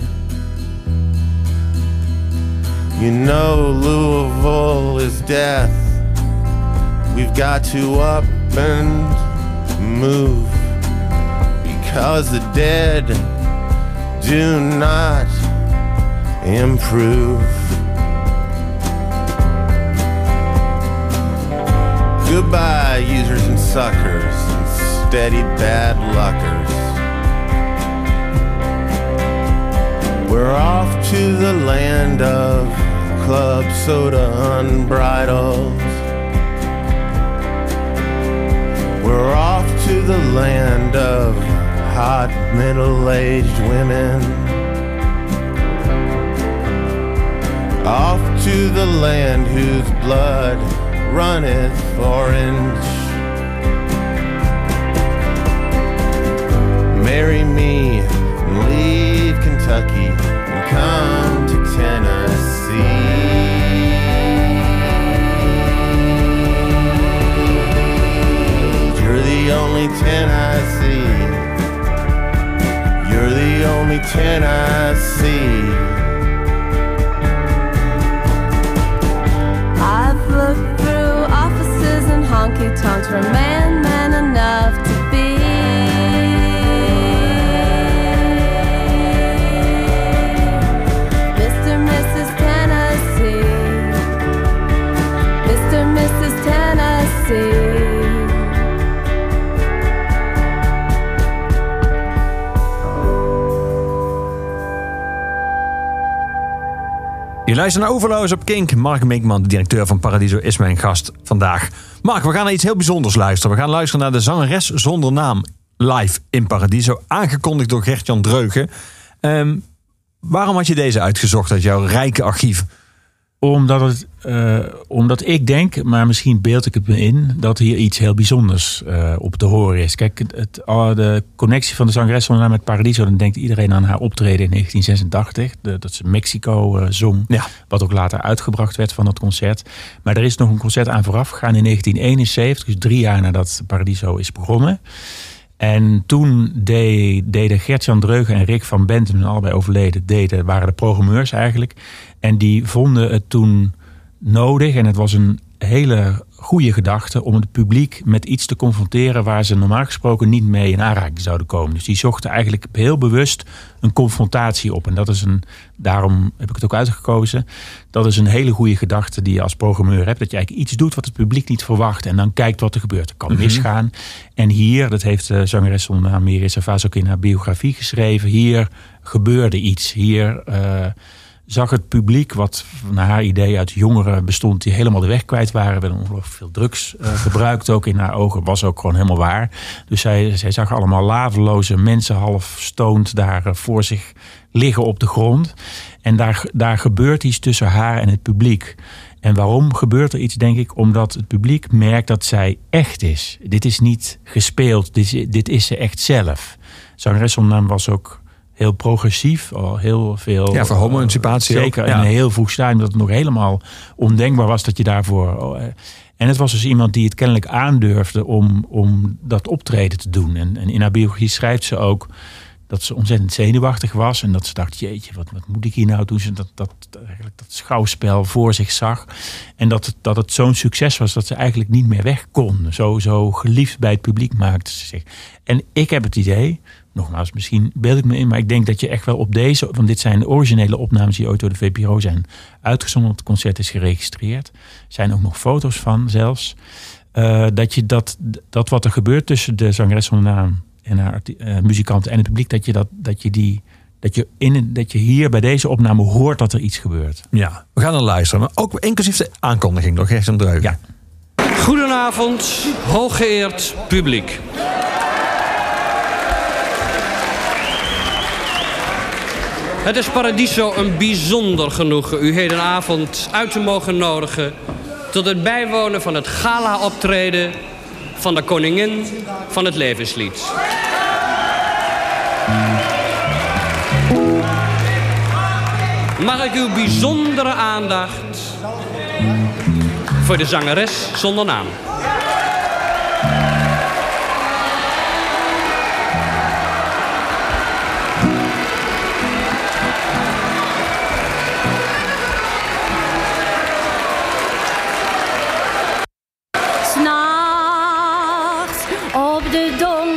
You know, Louisville is death. We've got to up and move because the dead do not improve. Goodbye, users and suckers, and steady bad luckers. We're off to the land of club soda unbridled. We're off to the land of hot middle aged women. Off to the land whose blood runneth orange. Marry me and leave Kentucky and come to Tennessee. You're the only ten I see. You're the only ten I see. Honky tonks for man, man enough to be. Mr. Mrs. Tennessee. Mr. Mrs. Tennessee. Je luistert naar Overloos op Kink. Mark Minkman, de directeur van Paradiso, is mijn gast vandaag. Mark, we gaan naar iets heel bijzonders luisteren. We gaan luisteren naar de zangeres zonder naam live in Paradiso. Aangekondigd door Gert-Jan Dreugen. Ehm, waarom had je deze uitgezocht uit jouw rijke archief? Omdat, het, eh, omdat ik denk, maar misschien beeld ik het me in, dat hier iets heel bijzonders eh, op te horen is. Kijk, het, de connectie van de zangeres naam met Paradiso, dan denkt iedereen aan haar optreden in 1986. De, dat ze Mexico eh, zong, Ja. wat ook later uitgebracht werd van dat concert. Maar er is nog een concert aan vooraf gegaan in 1971, dus drie jaar nadat Paradiso is begonnen. En toen de- deden Gert-Jan Dreugen en Rick van Benten, allebei overleden, deden, waren de programmeurs eigenlijk. En die vonden het toen nodig, en het was een hele goede gedachte, om het publiek met iets te confronteren waar ze normaal gesproken niet mee in aanraking zouden komen. Dus die zochten eigenlijk heel bewust een confrontatie op. En dat is een, daarom heb ik het ook uitgekozen. Dat is een hele goede gedachte die je als programmeur hebt. Dat je eigenlijk iets doet wat het publiek niet verwacht. En dan kijkt wat er gebeurt. Het kan misgaan. En hier, dat heeft de zangeres zonder naam Savas ook in haar biografie geschreven. Hier gebeurde iets. Hier eh, zag het publiek, wat naar haar idee uit jongeren bestond... die helemaal de weg kwijt waren. werden ongelooflijk veel drugs eh, [LAUGHS] gebruikt ook in haar ogen. Was ook gewoon helemaal waar. Dus zij, zij zag allemaal laveloze mensen half stoned daar eh, voor zich liggen op de grond. En daar, daar gebeurt iets tussen haar en het publiek. En waarom gebeurt er iets, denk ik? Omdat het publiek merkt dat zij echt is. Dit is niet gespeeld, dit is, dit is ze echt zelf. Zangeres naam was ook heel progressief, al heel veel... Ja, voor homo-emancipatie eh, ook, Zeker, ja. en een heel vroeg stadium dat het nog helemaal ondenkbaar was dat je daarvoor... oh, eh, en het was dus iemand die het kennelijk aandurfde om, om dat optreden te doen. En, en in haar biografie schrijft ze ook dat ze ontzettend zenuwachtig was. En dat ze dacht, jeetje, wat, wat moet ik hier nou doen? Ze dat, dat, eigenlijk dat schouwspel voor zich zag. En dat het, dat het zo'n succes was dat ze eigenlijk niet meer weg kon. Zo, zo geliefd bij het publiek maakte ze zich. En ik heb het idee, nogmaals, misschien beeld ik me in... maar ik denk dat je echt wel op deze... want dit zijn de originele opnames die ooit door de VPRO zijn uitgezonden. Het concert is geregistreerd. Er zijn ook nog foto's van zelfs. Eh, dat, je dat, dat wat er gebeurt tussen de zangeres van de naam en haar arti- eh, muzikanten en het publiek, dat je, dat, dat je die. Dat je, in, dat je hier bij deze opname hoort dat er iets gebeurt. Ja, we gaan er luisteren. Maar ook inclusief de aankondiging door Gert-Jan Dreugen. Ja. Goedenavond, hooggeëerd publiek. Het is Paradiso een bijzonder genoegen u hedenavond uit te mogen nodigen... tot het bijwonen van het gala-optreden van de koningin van het levenslied. Mag ik uw bijzondere aandacht voor de zangeres zonder naam. De donkere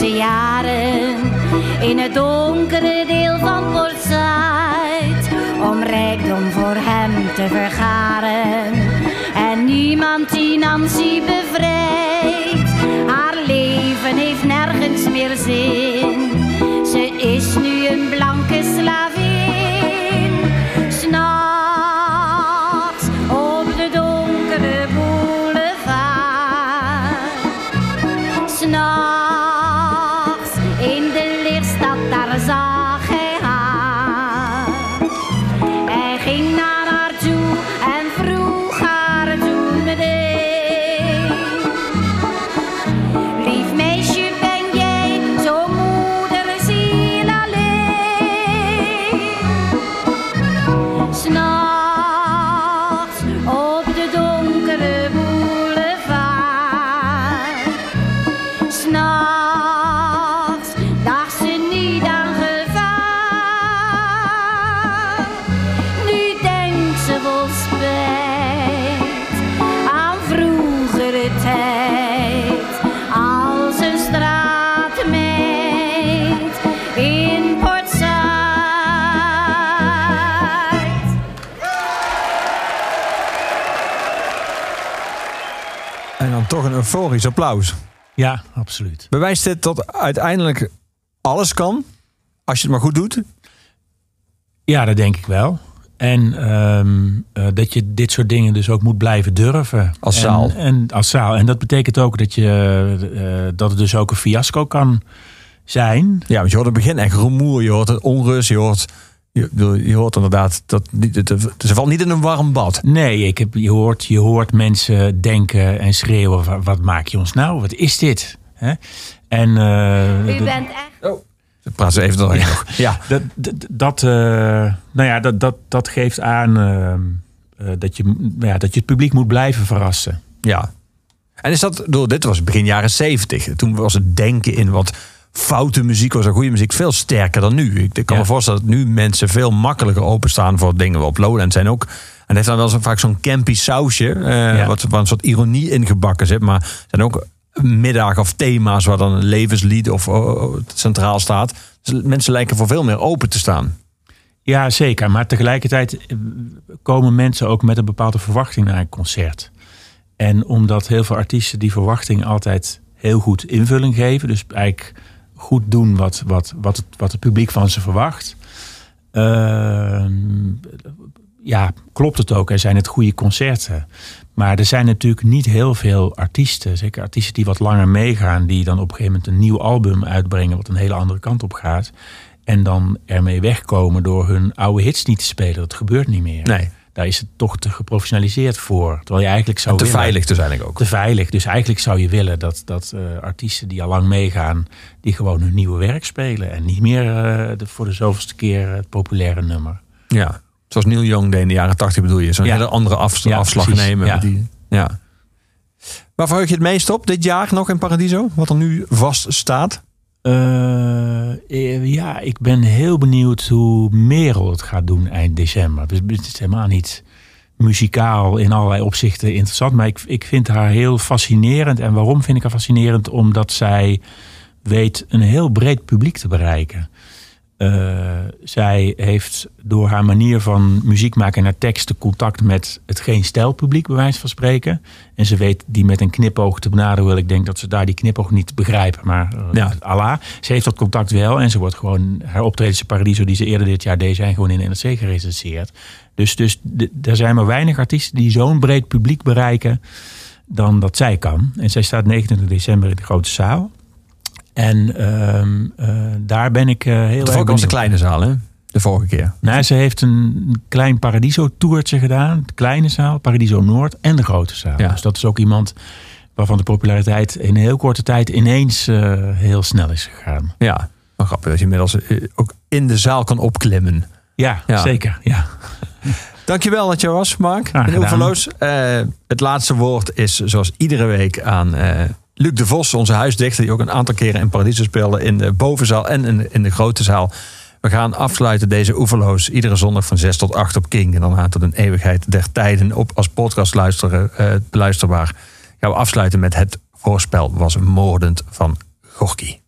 jaren in het donkere deel van Port. Om rijkdom voor hem te vergaren. En niemand die Nancy bevrijdt. Haar leven heeft nergens meer zin. Ze is nu een blanke slavin. Euforisch applaus. Ja, absoluut. Bewijst dit dat uiteindelijk alles kan, als je het maar goed doet? Ja, dat denk ik wel. En ehm, eh, dat je dit soort dingen dus ook moet blijven durven. Als zaal. En, als zaal. En dat betekent ook dat, je, eh, dat het dus ook een fiasco kan zijn. Ja, want je hoort in het begin echt rumoer, je hoort het onrust, je hoort, je, je hoort inderdaad dat niet, ze valt niet in een warm bad. Nee, ik heb, je, hoort, je hoort mensen denken en schreeuwen: "Wa- wat maak je ons nou? Wat is dit? Hè? En eh, U bent echt... Praat ze even doorheen nog. Ja. dat, dat, dat, eh, nou ja, dat, dat, dat geeft aan eh, eh, dat, je, ja, dat je het publiek moet blijven verrassen. Ja. En is dat door dit was begin jaren zeventig. Toen was het denken in wat foute muziek was en goede muziek veel sterker dan nu. Ik, ik kan Ja. me voorstellen dat nu mensen veel makkelijker openstaan voor dingen op Lowland zijn ook. En het heeft dan wel zo vaak zo'n campy sausje, eh, Ja. wat waar een soort ironie ingebakken zit. Maar zijn ook middagen of thema's waar dan een levenslied of oh, oh, centraal staat. Dus mensen lijken voor veel meer open te staan. Ja, zeker. Maar tegelijkertijd eh, komen mensen ook met een bepaalde verwachting naar een concert. En omdat heel veel artiesten die verwachting altijd heel goed invulling geven, dus eigenlijk goed doen wat, wat, wat, het, wat het publiek van ze verwacht. ehm, ja, klopt het ook. Er zijn het goede concerten. Maar er zijn natuurlijk niet heel veel artiesten, zeker artiesten die wat langer meegaan, die dan op een gegeven moment een nieuw album uitbrengen, wat een hele andere kant op gaat. En dan ermee wegkomen door hun oude hits niet te spelen. Dat gebeurt niet meer. Nee. Daar is het toch te geprofessionaliseerd voor. Terwijl je eigenlijk zou te willen- veilig dus eigenlijk ook. te veilig. Dus eigenlijk zou je willen dat, dat eh, artiesten die al lang meegaan, die gewoon hun nieuwe werk spelen. En niet meer eh, de, voor de zoveelste keer het populaire nummer. Ja, zoals Neil Young deed in de jaren 80 bedoel je. Zo'n Ja. hele andere af- Ja, afslag precies. nemen. Ja. Die, ja. Waar verheug je het meest op dit jaar nog in Paradiso? Wat er nu vast staat? Eh, eh, ja, ik ben heel benieuwd hoe Merel het gaat doen eind december. Het is helemaal niet muzikaal in allerlei opzichten interessant. Maar ik, ik vind haar heel fascinerend. En waarom vind ik haar fascinerend? Omdat zij weet een heel breed publiek te bereiken. Eh, zij heeft door haar manier van muziek maken en haar teksten contact met het geen stijlpubliek, bij wijze van spreken. En ze weet die met een knipoog te benaderen. Ik denk dat ze daar die knipoog niet begrijpen. Maar eh, Ja. Allah. Ze heeft dat contact wel. En ze wordt gewoon haar optredens Paradiso die ze eerder dit jaar deed, zijn gewoon in de NRC gerecenseerd. Dus, dus er zijn maar weinig artiesten die zo'n breed publiek bereiken dan dat zij kan. En zij staat 29 december in de grote zaal. En ehm, eh, daar ben ik eh, heel De erg vorige was de kleine zaal, hè? De vorige keer. Nou, ze heeft een klein Paradiso-toertje gedaan. De kleine zaal, Paradiso Noord en de grote zaal. Ja. Dus dat is ook iemand Waarvan de populariteit in een heel korte tijd ineens eh, heel snel is gegaan. Ja, maar grappig dat je inmiddels ook in de zaal kan opklimmen. Ja, Ja. zeker. Ja. [LAUGHS] Dankjewel dat je was, Mark. Oeverloos. Eh, het laatste woord is zoals iedere week aan Luc de Vos, onze huisdichter, die ook een aantal keren in Paradiso speelde in de bovenzaal en in de, grote zaal. We gaan afsluiten deze Oeverloos iedere zondag van 6 tot 8 op King. En daarna tot een eeuwigheid der tijden op als podcast luisteren, eh, beluisterbaar. Gaan we afsluiten met het voorspel was moordend van Gorky.